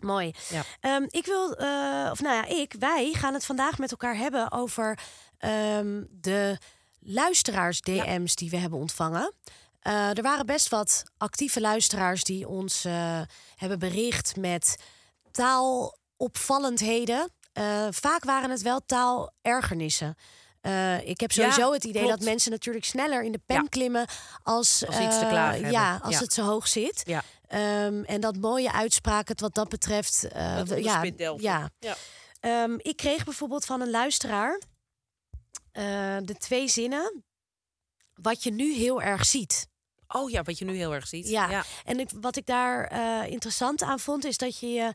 Mooi. Ja. Ehm, ik wil, eh, of nou ja, ik, wij gaan het vandaag met elkaar hebben over ehm, de luisteraars-DM's die we hebben ontvangen. Eh, er waren best wat actieve luisteraars die ons eh, hebben bericht met taalopvallendheden. Vaak waren het wel taalergernissen. Eh, ik heb sowieso Ja, het idee klopt. dat mensen natuurlijk sneller in de pen Ja. klimmen als, Als iets te hebben. Ja, als Ja. het zo hoog zit. Ehm, en dat mooie uitspraken wat dat betreft. Dat ja, ja. Ja. Ehm, ik kreeg bijvoorbeeld van een luisteraar eh, de twee zinnen. Wat je nu heel erg ziet. Oh ja, wat je nu heel erg ziet. Ja, ja. en ik, wat ik daar eh, interessant aan vond, is dat je je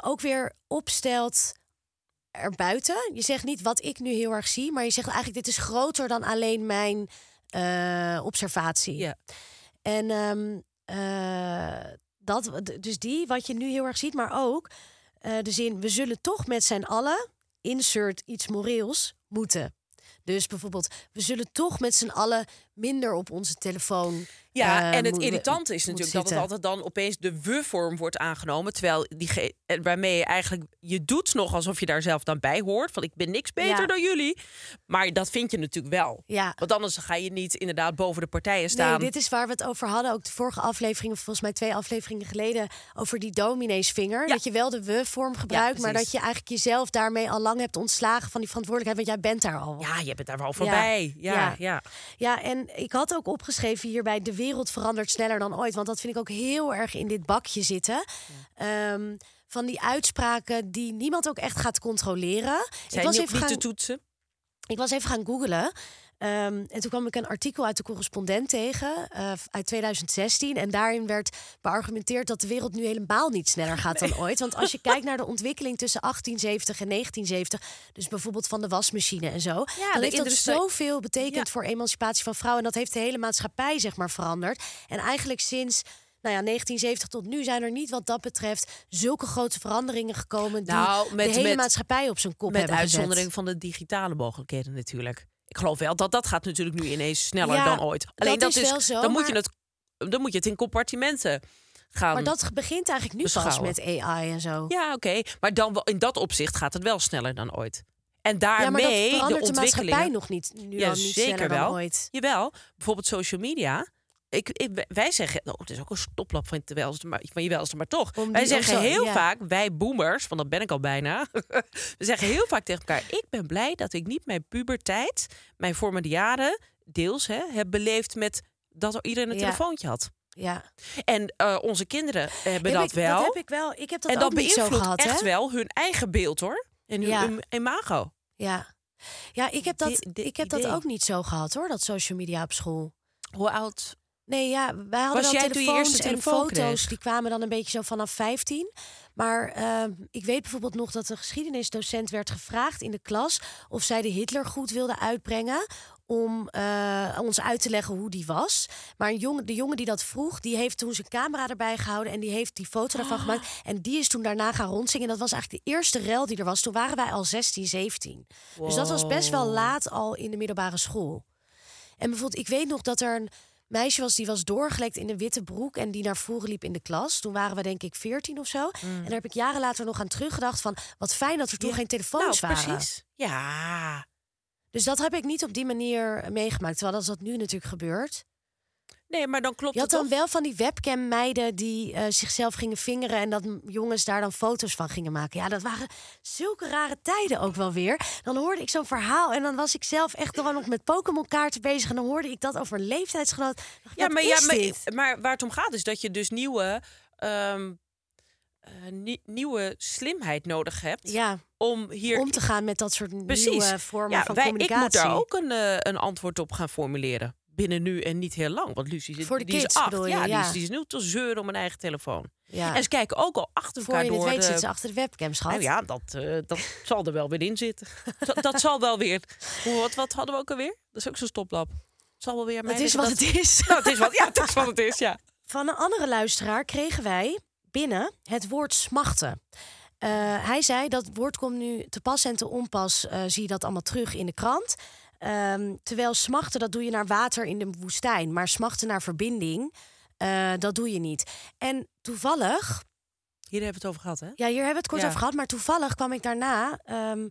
ook weer opstelt erbuiten. Je zegt niet wat ik nu heel erg zie, maar je zegt eigenlijk dit is groter dan alleen mijn observatie. Ja. En ehm, eh, dat, dus die, wat je nu heel erg ziet, maar ook eh, de zin: we zullen toch met z'n allen, insert iets moreels, moeten. Dus bijvoorbeeld, we zullen toch met z'n allen minder op onze telefoon. Ja, eh, en het irritante is natuurlijk dat het altijd dan opeens de we-vorm wordt aangenomen. Terwijl die eh, waarmee je eigenlijk, je doet nog alsof je daar zelf dan bij hoort. Van ik ben niks beter Ja. dan jullie. Maar dat vind je natuurlijk wel. Ja. Want anders ga je niet inderdaad boven de partijen staan. Nee, dit is waar we het over hadden. Ook de vorige aflevering, volgens mij twee afleveringen geleden, over die domineesvinger. Ja. Dat je wel de we-vorm gebruikt, maar dat je eigenlijk jezelf daarmee al lang hebt ontslagen van die verantwoordelijkheid, want jij bent daar al. Ja, je bent daar wel voorbij. Ja, Ja. ja. Ja, en ik had ook opgeschreven hierbij: de wereld verandert sneller dan ooit. Want dat vind ik ook heel erg in dit bakje zitten. Ehm, van die uitspraken die niemand ook echt gaat controleren. Zijn ik, was even niet gaan, te toetsen. ik ik was even gaan googlen. Ehm, en toen kwam ik een artikel uit de correspondent tegen eh, uit 2016. En daarin werd beargumenteerd dat de wereld nu helemaal niet sneller gaat dan ooit. Want als je kijkt naar de ontwikkeling tussen 1870 en 1970, dus bijvoorbeeld van de wasmachine en zo, dan de heeft dat zoveel betekend Ja. voor emancipatie van vrouwen. En dat heeft de hele maatschappij zeg maar veranderd. En eigenlijk sinds nou ja, 1970 tot nu zijn er niet wat dat betreft zulke grote veranderingen gekomen die Nou, met- de hele met- maatschappij op zijn kop Met hebben gezet. uitzondering van de digitale mogelijkheden natuurlijk. Ik geloof wel dat dat gaat natuurlijk nu ineens sneller Ja, dan ooit. Alleen dat dat, is wel zo, dan moet maar- je het dan moet je het in compartimenten gaan. Maar dat begint eigenlijk nu pas met AI en zo. Ja, oké. Maar dan wel- in dat opzicht gaat het wel sneller dan ooit. En daarmee Ja, maar dat de verandert de, maatschappij nog niet. Nu ja, al niet zeker sneller wel. dan ooit. Jawel, bijvoorbeeld social media. Ik, ik, wij zeggen, oh, het is ook een stoplap van, je welste, maar, van je welste, maar toch. Om wij zeggen zo- heel ja. vaak, wij boomers, want dat ben ik al bijna. we zeggen heel vaak tegen elkaar, ik ben blij dat ik niet mijn puberteit, mijn formele jaren, deels, hè, heb beleefd met dat er iedereen een Ja. telefoontje had. Ja. En eh, onze kinderen hebben Heb dat ik, wel. Dat heb ik wel. Ik heb dat en ook dat niet zo beïnvloedt gehad, echt hè? wel hun eigen beeld, hoor. En hun, Ja. hun imago. Ja. Ja, ik heb dat, ik heb dat ook niet zo gehad, hoor, dat social media op school. Hoe oud? Nee, ja, wij hadden Was telefoons en telefoon foto's. kreeg? Die kwamen dan een beetje zo vanaf 15. Maar ehm, ik weet bijvoorbeeld nog dat de geschiedenisdocent werd gevraagd in de klas... of zij de Hitler goed wilde uitbrengen om eh, ons uit te leggen hoe die was. Maar een jongen, de jongen die dat vroeg, die heeft toen zijn camera erbij gehouden... en die heeft die foto daarvan Ah. gemaakt. En die is toen daarna gaan rondzingen. En dat was eigenlijk de eerste rel die er was. Toen waren wij al 16, 17. Dus dat was best wel laat al in de middelbare school. En bijvoorbeeld, ik weet nog dat er een meisje was die was doorgelekt in een witte broek en die naar voren liep in de klas. Toen waren we denk ik 14 of zo. En daar heb ik jaren later nog aan teruggedacht van wat fijn dat er toen Ja. geen telefoons nou, waren. precies. Ja. Dus dat heb ik niet op die manier meegemaakt. Terwijl als dat nu natuurlijk gebeurt. Nee, maar dan klopt Je had het dan toch? wel van die webcam meiden die eh, zichzelf gingen vingeren en dat jongens daar dan foto's van gingen maken. Ja, dat waren zulke rare tijden ook wel weer. Dan hoorde ik zo'n verhaal en dan was ik zelf echt gewoon nog met Pokémon kaarten bezig en dan hoorde ik dat over een leeftijdsgenoot. Dacht ik, Ja, maar, ja maar, waar het om gaat is dat je dus nieuwe, ehm, eh, nie- nieuwe slimheid nodig hebt Ja, om hier om te gaan met dat soort precies. nieuwe vormen ja, van wij, ik communicatie. moet daar ook een, eh, een antwoord op gaan formuleren. Binnen nu en niet heel lang. Want Lucie zit, Voor de die kids is acht. je, ja, Die, ja. is, die is nu te zeuren om een eigen telefoon. Ja. En ze kijken ook al achter Voor elkaar je het door weet de- zit ze achter de webcam, schat. Nou ja, dat, eh, dat zal er wel weer in zitten. dat, dat zal wel weer. Hoe- Wat, wat hadden we ook alweer? Dat is ook zo'n stoplap. zal wel weer Het is wat dat- het is. Nou, het is wat, ja, het is wat het is, ja. Van een andere luisteraar kregen wij binnen het woord smachten. Eh, hij zei dat woord komt nu te pas en te onpas. eh, zie je dat allemaal terug in de krant. Ehm, terwijl smachten, dat doe je naar water in de woestijn. Maar smachten naar verbinding, eh, dat doe je niet. En toevallig, Hier hebben we het over gehad, hè? ja, hier hebben we het kort Ja. over gehad. Maar toevallig kwam ik daarna ehm,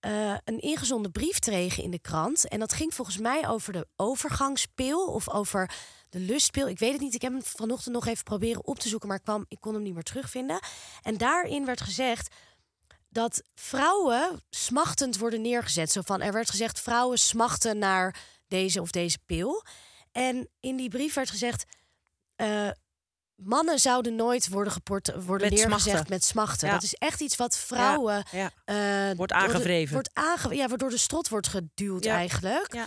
eh, een ingezonden brief tegen in de krant. En dat ging volgens mij over de overgangspil of over de lustpil. Ik weet het niet. Ik heb hem vanochtend nog even proberen op te zoeken, maar ik, kwam, ik kon hem niet meer terugvinden. En daarin werd gezegd dat vrouwen smachtend worden neergezet. Zo van, er werd gezegd, vrouwen smachten naar deze of deze pil. En in die brief werd gezegd... eh, mannen zouden nooit worden, geport, worden Met neergezegd smachten. met smachten. Ja. Dat is echt iets wat vrouwen... Ja. eh, Wordt door de- aangewreven. Wordt aange, ja, waardoor de strot wordt geduwd eigenlijk. Ja.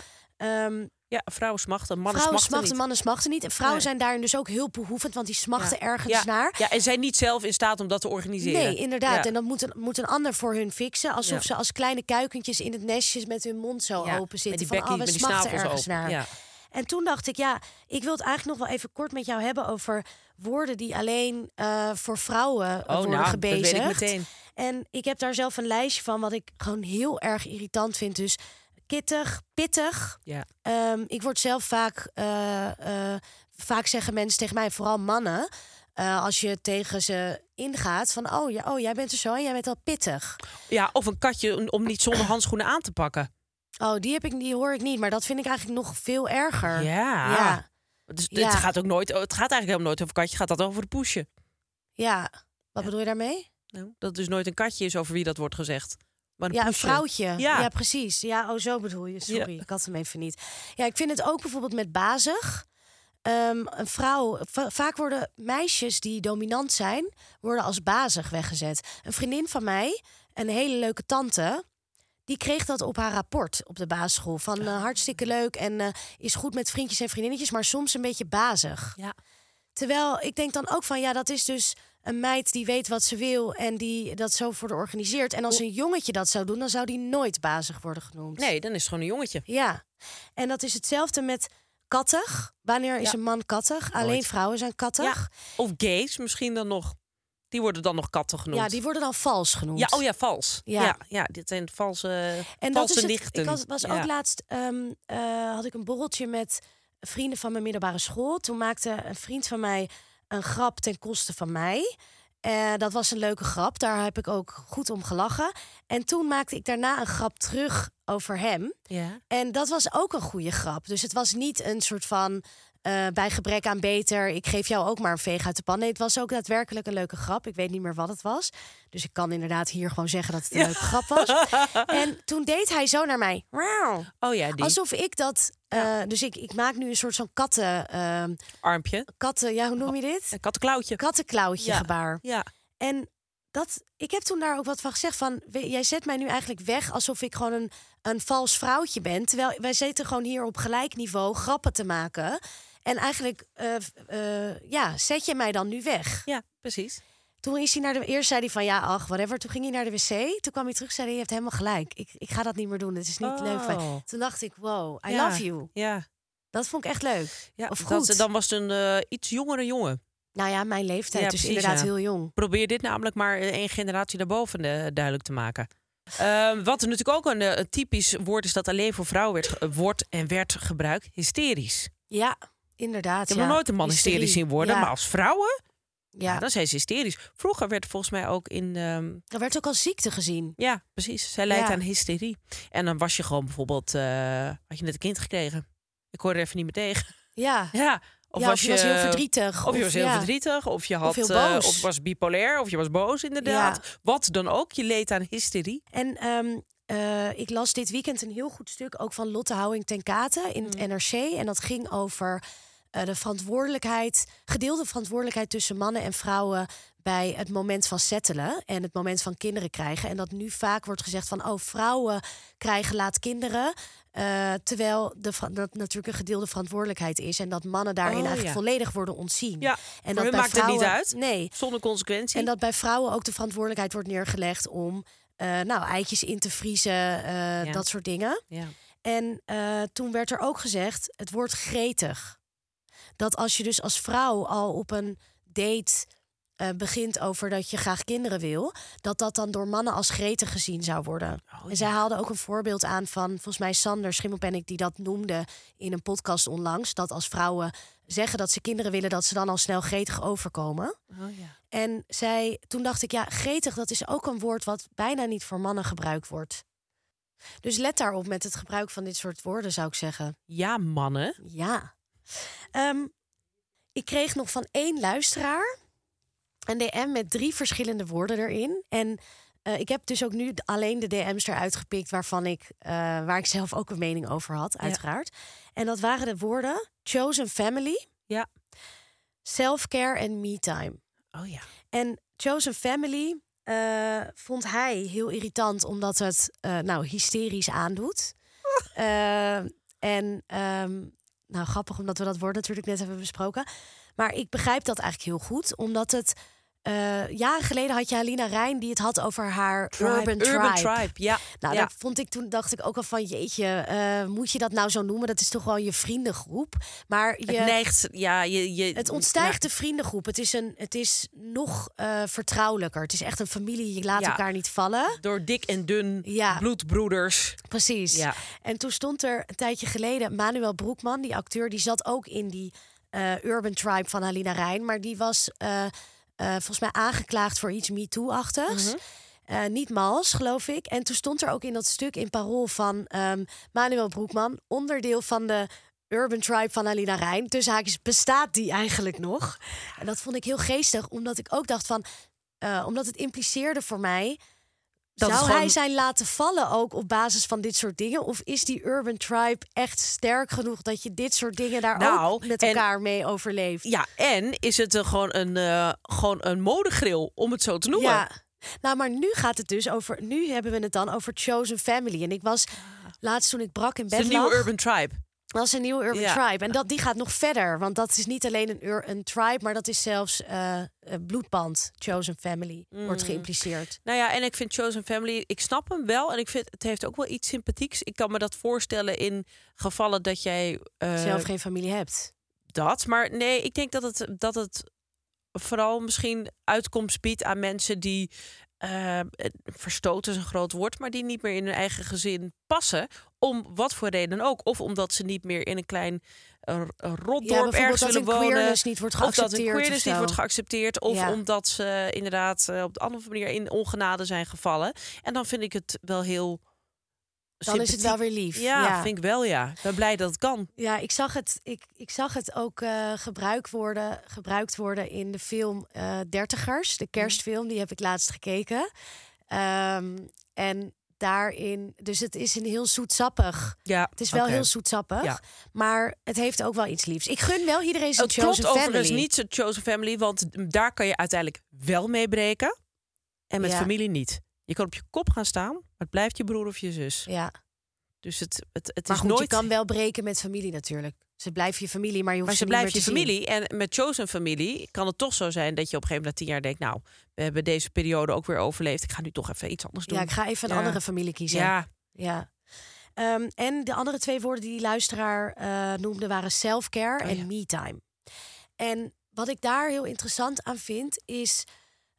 Ja, vrouwen smachten, mannen vrouwen smachten smachten, niet. mannen smachten niet. En vrouwen Nee. zijn daarin dus ook heel behoevend, want die smachten Ja. ergens ja. naar. Ja, en zijn niet zelf in staat om dat te organiseren. Nee, inderdaad. Ja. En dat moet een, moet een ander voor hun fixen. Alsof ze als kleine kuikentjes in het nestje met hun mond zo open zitten. Die van, bekkie, oh, we smachten ergens open. naar. Ja. En toen dacht ik, ja, ik wil het eigenlijk nog wel even kort met jou hebben over woorden die alleen eh, voor vrouwen Oh, worden nou, dat gebezigd. weet ik meteen. En ik heb daar zelf een lijstje van wat ik gewoon heel erg irritant vind. Dus kittig, pittig. Ja. Ehm, ik word zelf vaak, eh, eh, vaak zeggen mensen tegen mij, vooral mannen, eh, als je tegen ze ingaat van, oh, ja, oh, jij bent er zo en jij bent al pittig. ja, of een katje om niet zonder handschoenen aan te pakken. Oh, die, heb ik, die hoor ik niet, maar dat vind ik eigenlijk nog veel erger. Ja. Ja, Dus Ja. Het gaat ook nooit, het gaat eigenlijk helemaal nooit over katje, gaat dat over de poesje. ja. Wat bedoel je daarmee? Nou, dat dus nooit een katje is over wie dat wordt gezegd. Maar een Ja, een vrouwtje. Ja. Ja. precies. Ja, oh, zo bedoel je. Sorry, Ja. ik had hem even niet. Ja, ik vind het ook bijvoorbeeld met bazig. Ehm, een vrouw, va- vaak worden meisjes die dominant zijn, worden als bazig weggezet. Een vriendin van mij, een hele leuke tante, die kreeg dat op haar rapport op de basisschool. Van eh, hartstikke leuk en eh, is goed met vriendjes en vriendinnetjes, maar soms een beetje bazig. Ja. Terwijl ik denk dan ook van ja, dat is dus een meid die weet wat ze wil en die dat zo voor de organiseert. En als een jongetje dat zou doen, dan zou die nooit bazig worden genoemd. Nee, dan is het gewoon een jongetje. Ja. En dat is hetzelfde met kattig. Wanneer is Ja. een man kattig? Alleen vrouwen zijn kattig. Of gays misschien dan nog. Die worden dan nog katten genoemd. Ja, die worden dan vals genoemd. Ja, oh ja, vals. Ja. Ja, ja, dit zijn valse, En dat valse is het. nichten. Ik was, was ook laatst ehm, eh, had ik een borreltje met vrienden van mijn middelbare school. Toen maakte een vriend van mij een grap ten koste van mij. Eh, dat was een leuke grap. Daar heb ik ook goed om gelachen. En toen maakte ik daarna een grap terug over hem. Ja. En dat was ook een goede grap. Dus het was niet een soort van eh, bij gebrek aan beter. Ik geef jou ook maar een veeg uit de pan. Nee, het was ook daadwerkelijk een leuke grap. Ik weet niet meer wat het was. Dus ik kan inderdaad hier gewoon zeggen dat het een leuke grap was. En toen deed hij zo naar mij. Oh ja, die Alsof ik dat. eh, dus ik, ik maak nu een soort van katten. ehm, armpje. katten, ja, hoe noem je dit? Een kattenklauwtje. Kattenklauwtje Ja. gebaar. Ja. En dat, ik heb toen daar ook wat van gezegd van, jij zet mij nu eigenlijk weg alsof ik gewoon een, een vals vrouwtje ben. Terwijl wij zitten gewoon hier op gelijk niveau grappen te maken. En eigenlijk, eh, eh, ja, zet je mij dan nu weg. ja, precies. Toen is hij naar de, eerst zei hij van ja, ach, whatever. Toen ging hij naar de wc. Toen kwam hij terug, zei hij, je hebt helemaal gelijk. Ik, ik ga dat niet meer doen. Het is niet leuk. voor mij." Oh. Toen dacht ik, wow, I Ja. love you. Ja, Dat vond ik echt leuk. ja Of dat- goed. dan was het een eh, iets jongere jongen. Nou ja, mijn leeftijd, Ja, dus precies, inderdaad heel jong. Probeer dit namelijk maar één generatie daarboven duidelijk te maken. Ehm, wat natuurlijk ook een, een typisch woord is dat alleen voor vrouwen werd, wordt en werd gebruikt, hysterisch. Ja, inderdaad. Ik heb ja. nog nooit een man hysterisch Hysterie. zien worden, Ja, maar als vrouwen, ja. ja. dan zijn ze hysterisch. Vroeger werd volgens mij ook in, Dat werd ook als ziekte gezien. ja, precies, zij leidt aan hysterie. En dan was je gewoon bijvoorbeeld, eh, had je net een kind gekregen. Ik hoor er even niet meer tegen. Ja. Ja, of ja, was je je was heel verdrietig. Of je was heel ja. verdrietig, of je had, eh, boos. of was bipolair, of je was boos inderdaad. Wat dan ook, je leed aan hysterie. En ehm, eh, ik las dit weekend een heel goed stuk ook van Lotte Houwing ten Kate in het Mm. NRC. En dat ging over eh, de verantwoordelijkheid, gedeelde verantwoordelijkheid tussen mannen en vrouwen bij het moment van settelen en het moment van kinderen krijgen. En dat nu vaak wordt gezegd van, oh, vrouwen krijgen laat kinderen. eh, terwijl de, dat natuurlijk een gedeelde verantwoordelijkheid is. En dat mannen daarin Oh, eigenlijk ja. volledig worden ontzien. Ja, en dat bij maakt het niet vrouwen- uit. Nee, Zonder consequentie. en dat bij vrouwen ook de verantwoordelijkheid wordt neergelegd om eh, nou, eitjes in te vriezen, eh, Ja. dat soort dingen. ja. En eh, toen werd er ook gezegd het woord gretig. Dat als je dus als vrouw al op een date begint over dat je graag kinderen wil, dat dat dan door mannen als gretig gezien zou worden. Oh, en zij haalde ook een voorbeeld aan van, volgens mij Sander Schimmelpennik, die dat noemde in een podcast onlangs, dat als vrouwen zeggen dat ze kinderen willen, dat ze dan al snel gretig overkomen. Oh, ja. En zij, toen dacht ik, ja, gretig, dat is ook een woord wat bijna niet voor mannen gebruikt wordt. Dus let daarop met het gebruik van dit soort woorden, zou ik zeggen. ja, mannen. Ja. Ehm, ik kreeg nog van één luisteraar een DM met drie verschillende woorden erin. En eh, ik heb dus ook nu alleen de DM's eruit gepikt waarvan ik, eh, waar ik zelf ook een mening over had, uiteraard. En dat waren de woorden chosen family, Ja. self-care en me-time. Oh ja. En Chosen Family eh, vond hij heel irritant omdat het eh, nou hysterisch aandoet. Eh, en ehm, nou grappig omdat we dat woord natuurlijk net hebben besproken. Maar ik begrijp dat eigenlijk heel goed, omdat het eh, jaren geleden had je Alina Rijn die het had over haar urban, Urban tribe. tribe, ja. Nou, ja. dat vond ik toen dacht ik ook al van jeetje, eh, moet je dat nou zo noemen? Dat is toch wel je vriendengroep. Maar je, Het neigt, ja, je... je het ontstijgt de vriendengroep. Het is, een, het is nog eh, vertrouwelijker. Het is echt een familie. Je laat Ja. elkaar niet vallen. Door dik en dun, bloedbroeders. Precies. Ja. En toen stond er een tijdje geleden Manuel Broekman, die acteur, die zat ook in die Urban Tribe van Halina Rijn. Maar die was eh, volgens mij aangeklaagd voor iets MeToo-achtigs. Eh, niet mals, geloof ik. En toen stond er ook in dat stuk in parool van ehm, Manuel Broekman, onderdeel van de Urban Tribe van Alina Rijn. Dus haakjes, bestaat die eigenlijk nog? En dat vond ik heel geestig, omdat ik ook dacht van, eh, omdat het impliceerde voor mij. Dat het zou hij zijn laten vallen ook op basis van dit soort dingen? Of is die Urban Tribe echt sterk genoeg dat je dit soort dingen daar Nou, ook met en- elkaar mee overleeft? Ja, en is het een, gewoon, een, eh, gewoon een modegril, om het zo te noemen. Ja. Nou, maar nu gaat het dus over. Nu hebben we het dan over Chosen Family. En ik was laatst toen ik brak in Het bed is een nieuwe lag, Urban Tribe. Dat is een nieuwe Urban Ja. Tribe. En dat, die gaat nog verder. Want dat is niet alleen een, ur- een tribe, maar dat is zelfs een bloedband. Chosen Family wordt Mm. geïmpliceerd. Nou ja, en ik vind Chosen Family, ik snap hem wel. En ik vind het heeft ook wel iets sympathieks. Ik kan me dat voorstellen in gevallen dat jij eh, Zelf geen familie hebt. dat. Maar nee, ik denk dat het, dat het vooral misschien uitkomst biedt aan mensen die. Eh, verstoten is een groot woord, maar die niet meer in hun eigen gezin passen. Om wat voor reden ook. Of omdat ze niet meer in een klein Ja, rotdorp ergens willen wonen. niet wordt Of dat een geaccepteerd of queerness niet wordt geaccepteerd. Of Ja. omdat ze inderdaad eh, op de andere manier in ongenade zijn gevallen. En dan vind ik het wel heel. Dan is het wel weer lief. Ja, ja. vind ik wel ja. Ik ben blij dat het kan. Ja, ik zag het, ik, ik zag het ook eh, gebruikt, worden, gebruikt worden in de film eh Dertigers, de kerstfilm. Die heb ik laatst gekeken. Ehm, en daarin, dus het is een heel zoetsappig. Ja, Het is wel heel zoetsappig, Ja. maar het heeft ook wel iets liefs. Ik gun wel iedereen zijn Het klopt chosen overigens family. niet zijn chosen family, want daar kan je uiteindelijk wel mee breken. En met Ja. familie niet. Je kan op je kop gaan staan, maar het blijft je broer of je zus. Ja, Dus het, het, het maar is goed, nooit. je kan wel breken met familie natuurlijk. Ze blijven je familie, maar je hoeft maar ze blijft je zien. familie. En met chosen familie kan het toch zo zijn dat je op een gegeven moment na tien jaar denkt: Nou, we hebben deze periode ook weer overleefd. Ik ga nu toch even iets anders doen. Ja, ik ga even een Ja. andere familie kiezen. Ja, Ja. Ehm, en de andere twee woorden die die luisteraar eh, noemde waren self-care Oh, en ja. me-time. En wat ik daar heel interessant aan vind, is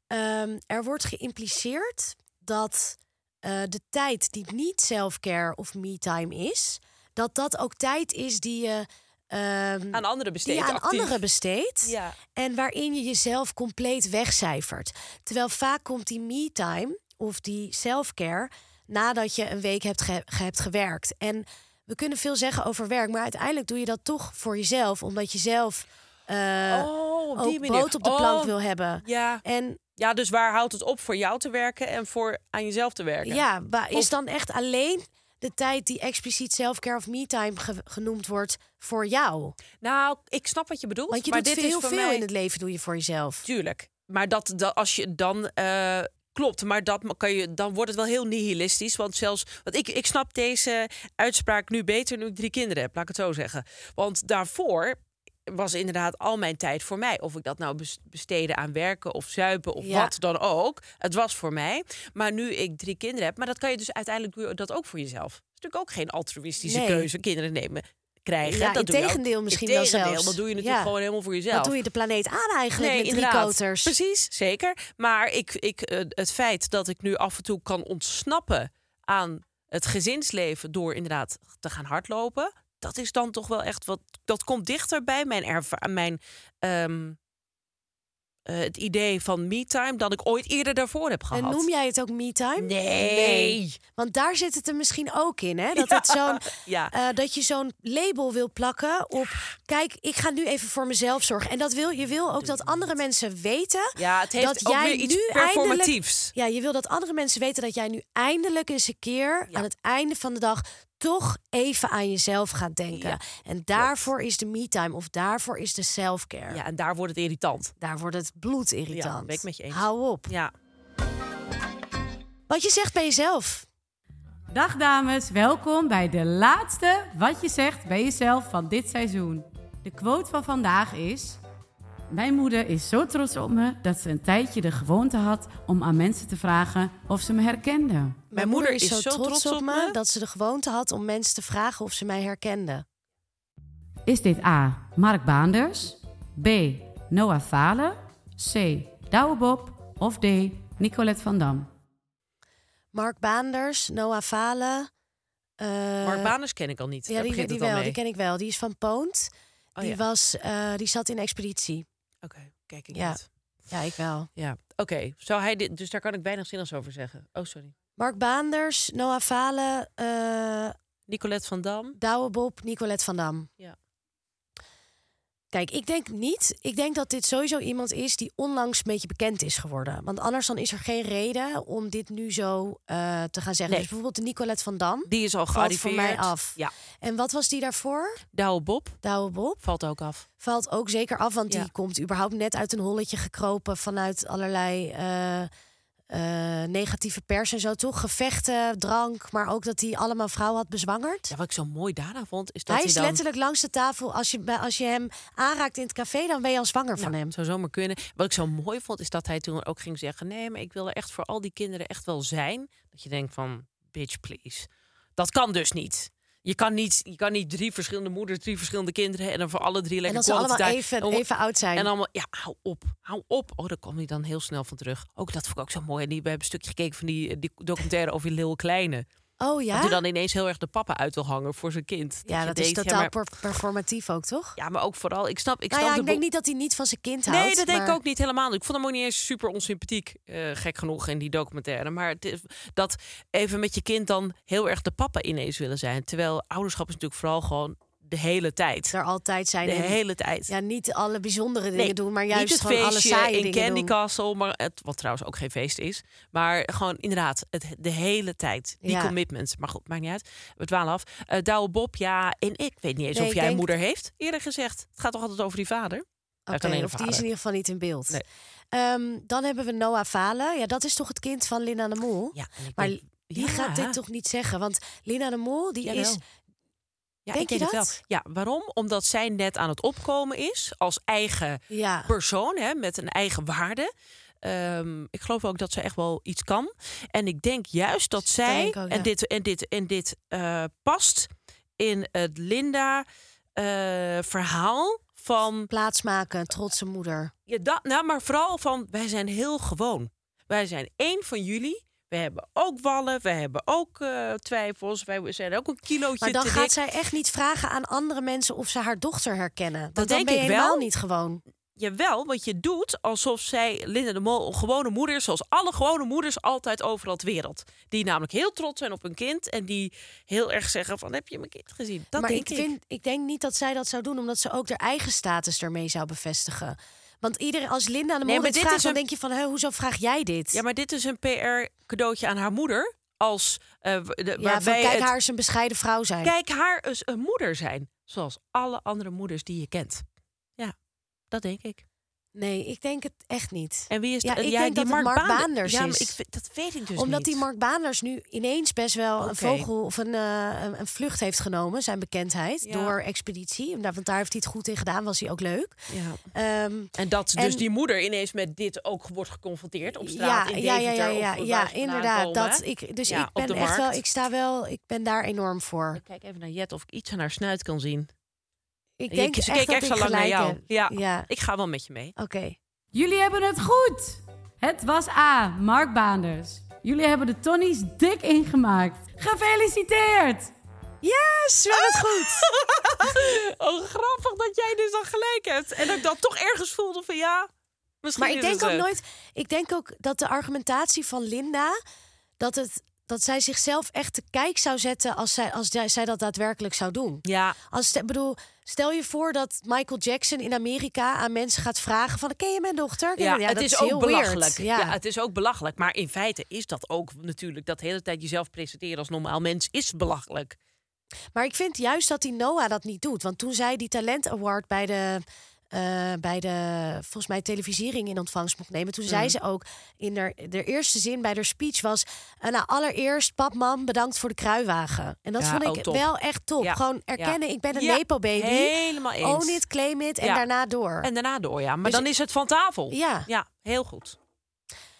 ehm, er wordt geïmpliceerd dat eh, de tijd die niet self-care of me-time is, dat dat ook tijd is die je, ehm, aan anderen die besteed. je aan actief. anderen besteedt. Ja. En waarin je jezelf compleet wegcijfert. Terwijl vaak komt die me-time of die self-care nadat je een week hebt, ge- hebt gewerkt. En we kunnen veel zeggen over werk, maar uiteindelijk doe je dat toch voor jezelf, omdat je zelf eh, Oh, op die ook brood op de plank Oh, wil hebben. Ja. En ja, dus waar houdt het op voor jou te werken en voor aan jezelf te werken? ja, wa- is dan echt alleen de tijd die expliciet self-care of me-time ge- genoemd wordt voor jou? Nou, ik snap wat je bedoelt. Want je maar doet dit voor veel mij... in het leven doe je voor jezelf. Tuurlijk. Maar dat, dat als je dan. eh, klopt, maar dat kan je, dan wordt het wel heel nihilistisch. Want zelfs. Want ik, ik snap deze uitspraak nu beter nu ik drie kinderen heb, laat ik het zo zeggen. Want daarvoor was inderdaad al mijn tijd voor mij. Of ik dat nou bes- besteedde aan werken of zuipen of Ja. wat dan ook. Het was voor mij. Maar nu ik drie kinderen heb, maar dat kan je dus uiteindelijk doe je dat ook voor jezelf. natuurlijk ook geen altruïstische Nee. keuze. Kinderen nemen, krijgen. Ja, dat doe je ook- integendeel misschien wel zelfs. Dat doe je natuurlijk Ja. gewoon helemaal voor jezelf. Dat doe je de planeet aan eigenlijk met drie koters. Precies, zeker. Maar ik, ik, eh, het feit dat ik nu af en toe kan ontsnappen aan het gezinsleven door inderdaad te gaan hardlopen, dat is dan toch wel echt wat. Dat komt dichter bij mijn erva mijn ehm, eh, het idee van me-time dan ik ooit eerder daarvoor heb gehad. En noem jij het ook me-time? Nee. Want daar zit het er misschien ook in, hè? Dat, het zo'n, Ja. eh, dat je zo'n label wil plakken op... Kijk, ik ga nu even voor mezelf zorgen. En dat wil, je wil ook dat andere mensen weten... Ja, het heeft dat ook jij weer iets nu performatiefs. Eindelijk, ja, je wil dat andere mensen weten dat jij nu eindelijk eens een keer... Ja. aan het einde van de dag toch even aan jezelf gaat denken. Ja, en daarvoor is de me-time of daarvoor is de self-care. Ja, en daar wordt het irritant. Daar wordt het bloedirritant. Ja, ben ik met je eens. Hou op. Ja. Wat je zegt bij jezelf. Dag dames, welkom bij de laatste Wat je zegt bij jezelf van dit seizoen. De quote van vandaag is... Mijn moeder is zo trots op me dat ze een tijdje de gewoonte had om aan mensen te vragen of ze me herkenden. Mijn moeder is zo trots op me dat ze de gewoonte had om mensen te vragen of ze mij herkenden. Is dit A. Mark Baanders? B. Noah Falen? C. Douwe Bob? Of D. Nicolette van Dam? Mark Baanders, Noah Falen. eh, Mark Baners ken ik al niet. Ja, die, wel, mee. die ken ik wel. Die is van Poont. Oh, die, ja. was, eh, die zat in expeditie. Oké, kijk ik Ja. niet. Ja, ik wel. Ja, oké. Zou hij dit? Dus daar kan ik weinig zinnigs over zeggen. Oh, sorry. Mark Baanders, Noah Falen, eh Nicolette van Dam. Douwe Bob, Nicolette van Dam. Ja. Kijk, ik denk niet. Ik denk dat dit sowieso iemand is die onlangs een beetje bekend is geworden. Want anders dan is er geen reden om dit nu zo eh, te gaan zeggen. Nee. Dus bijvoorbeeld de Nicolette van Dam. Die is al Valt gearriveerd. voor mij af. Ja. En wat was die daarvoor? Douwe Bob Douwe Bob. valt ook af. Valt ook zeker af, want Ja. die komt überhaupt net uit een holletje gekropen vanuit allerlei eh, eh, negatieve pers en zo, toch? Gevechten, drank, maar ook dat hij allemaal vrouwen had bezwangerd. Ja, wat ik zo mooi daarna vond, is dat hij hij, is dan... letterlijk langs de tafel. Als je, bij- als je hem aanraakt in het café, dan ben je al zwanger van Nou, hem. Zou zomaar kunnen. Wat ik zo mooi vond, is dat hij toen ook ging zeggen: Nee, maar ik wil er echt voor al die kinderen echt wel zijn. Dat je denkt van, bitch, please. Dat kan dus niet. Je kan niet, je kan niet drie verschillende moeders, drie verschillende kinderen en dan voor alle drie En lekker dat ze allemaal even. En- even oud zijn. En allemaal, ja, hou op, hou op. Oh, daar kwam hij dan heel snel van terug. Ook dat vond ik ook zo mooi. En die, we hebben een stukje gekeken van die, die documentaire over die Lil Kleine. Oh ja? Dat hij dan ineens heel erg de papa uit wil hangen voor zijn kind. ja, dat is totaal ja, maar, per- performatief ook, toch? ja, maar ook vooral, ik snap, ik nou snap ja, de ik denk niet dat hij niet van zijn kind houdt. Nee, dat denk ik ook niet helemaal. Ik vond hem ook niet eens super onsympathiek, eh, gek genoeg, in die documentaire. Maar het is, dat even met je kind dan heel erg de papa ineens willen zijn. Terwijl ouderschap is natuurlijk vooral gewoon de hele tijd. Er altijd zijn. De en- hele tijd. Ja, niet alle bijzondere dingen Nee, doen, maar juist het gewoon alle saaie in Candy doen. Castle, maar het, wat trouwens ook geen feest is. Maar gewoon inderdaad, het, de hele tijd. Die Ja. commitments. Maar goed, maakt niet uit. We dwalen af. Eh Douwe Bob, ja, en ik weet niet eens Nee, of jij een moeder heeft. Eerlijk gezegd. Het gaat toch altijd over die vader? Oké, of die is in ieder geval niet in beeld. Nee. Ehm, dan hebben we Noah Falen. Ja, dat is toch het kind van Lina de Mol? Ja, Maar die ja. gaat dit toch niet zeggen? Want Lina de Mol, die Jawel. is... Ja, Denk ik je denk het dat? wel. Ja, waarom? Omdat zij net aan het opkomen is als eigen Ja, persoon, hè, met een eigen waarde. Ehm, ik geloof ook dat ze echt wel iets kan. En ik denk juist dat zij, Denk ook, ja. en dit, en dit, en dit eh, past in het Linda-verhaal van. plaatsmaken, trotse moeder. Ja, dat, nou, maar vooral van wij zijn heel gewoon. Wij zijn één van jullie. We hebben ook wallen, we hebben ook eh, twijfels. Wij zijn ook een kilootje Maar dan te gaat dik. zij echt niet vragen aan andere mensen of ze haar dochter herkennen. Dat denk ben je ik helemaal wel. niet gewoon. Jawel, want je doet alsof zij Linda de Mol gewone moeder is, zoals alle gewone moeders altijd overal ter wereld. Die namelijk heel trots zijn op hun kind en die heel erg zeggen van heb je mijn kind gezien? Dat maar denk ik, vind, ik denk niet dat zij dat zou doen, omdat ze ook haar eigen status ermee zou bevestigen. Want iedereen, als Linda aan de Nee, vraagt, is dan een- denk je van, hè, hoezo vraag jij dit? Ja, maar dit is een PR cadeautje aan haar moeder als w- de, Ja, van, kijk het- haar eens een bescheiden vrouw zijn. kijk haar eens een moeder zijn, zoals alle andere moeders die je kent. Ja, dat denk ik. Nee, ik denk het echt niet. En wie is Ja, ik denk die dat Mark, Mark Baan- Baanders ja, maar ik, vind- dat weet ik dus Omdat niet. die Mark Baanders nu ineens best wel een vogel of een, eh, een, een vlucht heeft genomen, zijn bekendheid, Ja. door expeditie. Want daar heeft hij het goed in gedaan, was hij ook leuk. Ja. Ehm, En dat dus En- die moeder ineens met dit ook wordt geconfronteerd op ja, straat in ja, ja, ja, ja, ja, vandaan inderdaad. Dat ik, dus Ja, ik ben echt wel, ik sta wel, ik ben daar enorm voor. Ik kijk even naar Jet of ik iets aan haar snuit kan zien. Ik Je- denk ze echt keek dat extra ik lang naar gelijk jou. heb. Ja. ja. Ik ga wel met je mee. Oké. Jullie hebben het goed. Het was A. Mark Baanders. Jullie hebben de Tonnies dik ingemaakt. Gefeliciteerd! Yes, we hebben het goed. oh, grappig dat jij dus dan gelijk hebt. En dat ik dan toch ergens voelde van ja, misschien Maar ik denk ook zo. nooit. Ik denk ook dat de argumentatie van Linda. dat, het, dat zij zichzelf echt te kijk zou zetten. als zij, als zij, zij dat daadwerkelijk zou doen. Ja, Als, ik bedoel, stel je voor dat Michael Jackson in Amerika aan mensen gaat vragen: van, Ken je mijn dochter? Ja, het dat is, ook belachelijk. Ja. Ja. het is ook belachelijk. Maar in feite is dat ook natuurlijk dat de hele tijd jezelf presenteren als normaal mens is belachelijk. Maar ik vind juist dat die Noah dat niet doet. Want toen zij die Talent Award bij de. Eh, bij de volgens mij televisiering in ontvangst mocht nemen. Toen Mm. zei ze ook in haar, de eerste zin bij haar speech was... eh, nou, allereerst, pap, mam, bedankt voor de kruiwagen. En dat Ja, vond ik oh, top. wel echt top. Ja, Gewoon erkennen, ja. ik ben een Nepo-baby. helemaal eens. Own it, claim it en daarna door. En daarna door, ja. Maar Dus- dan is het van tafel. Ja. Ja, heel goed.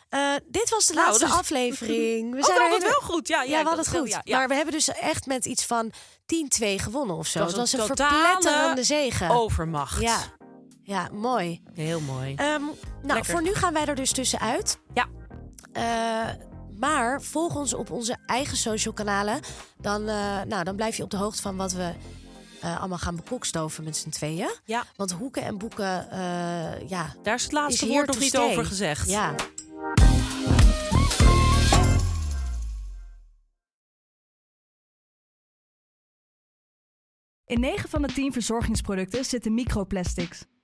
Eh, dit was de Nou, laatste dus- aflevering. We Oh, zijn we hadden het wel goed. Ja, Ja, ja, we ik hadden het goed. ja, ja. Maar we hebben dus echt met iets van 10-2 gewonnen of zo. Het was was een een totale verpletterende zege. Overmacht. Ja. Ja, mooi. Heel mooi. Ehm, nou, Lekker. voor nu gaan wij er dus tussenuit. Ja. Eh, maar volg ons op onze eigen social kanalen. Dan, eh, nou, dan blijf je op de hoogte van wat we eh, allemaal gaan bekokstoven met z'n tweeën. Ja. Want hoeken en boeken, eh, ja, Daar is het laatste woord nog niet over gezegd. Ja. In 9 van de 10 verzorgingsproducten zitten microplastics.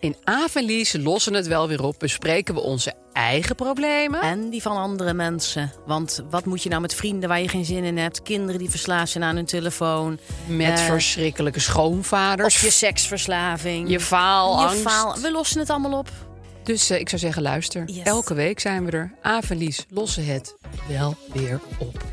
In Avenlies lossen het wel weer op, bespreken we onze eigen problemen. En die van andere mensen. Want wat moet je nou met vrienden waar je geen zin in hebt? Kinderen die verslaafd zijn aan hun telefoon. Met Eh, verschrikkelijke schoonvaders. Of je seksverslaving. je faalangst. Je faal. We lossen het allemaal op. Dus eh, ik zou zeggen, luister. Yes. Elke week zijn we er. Avenlies lossen het wel weer op.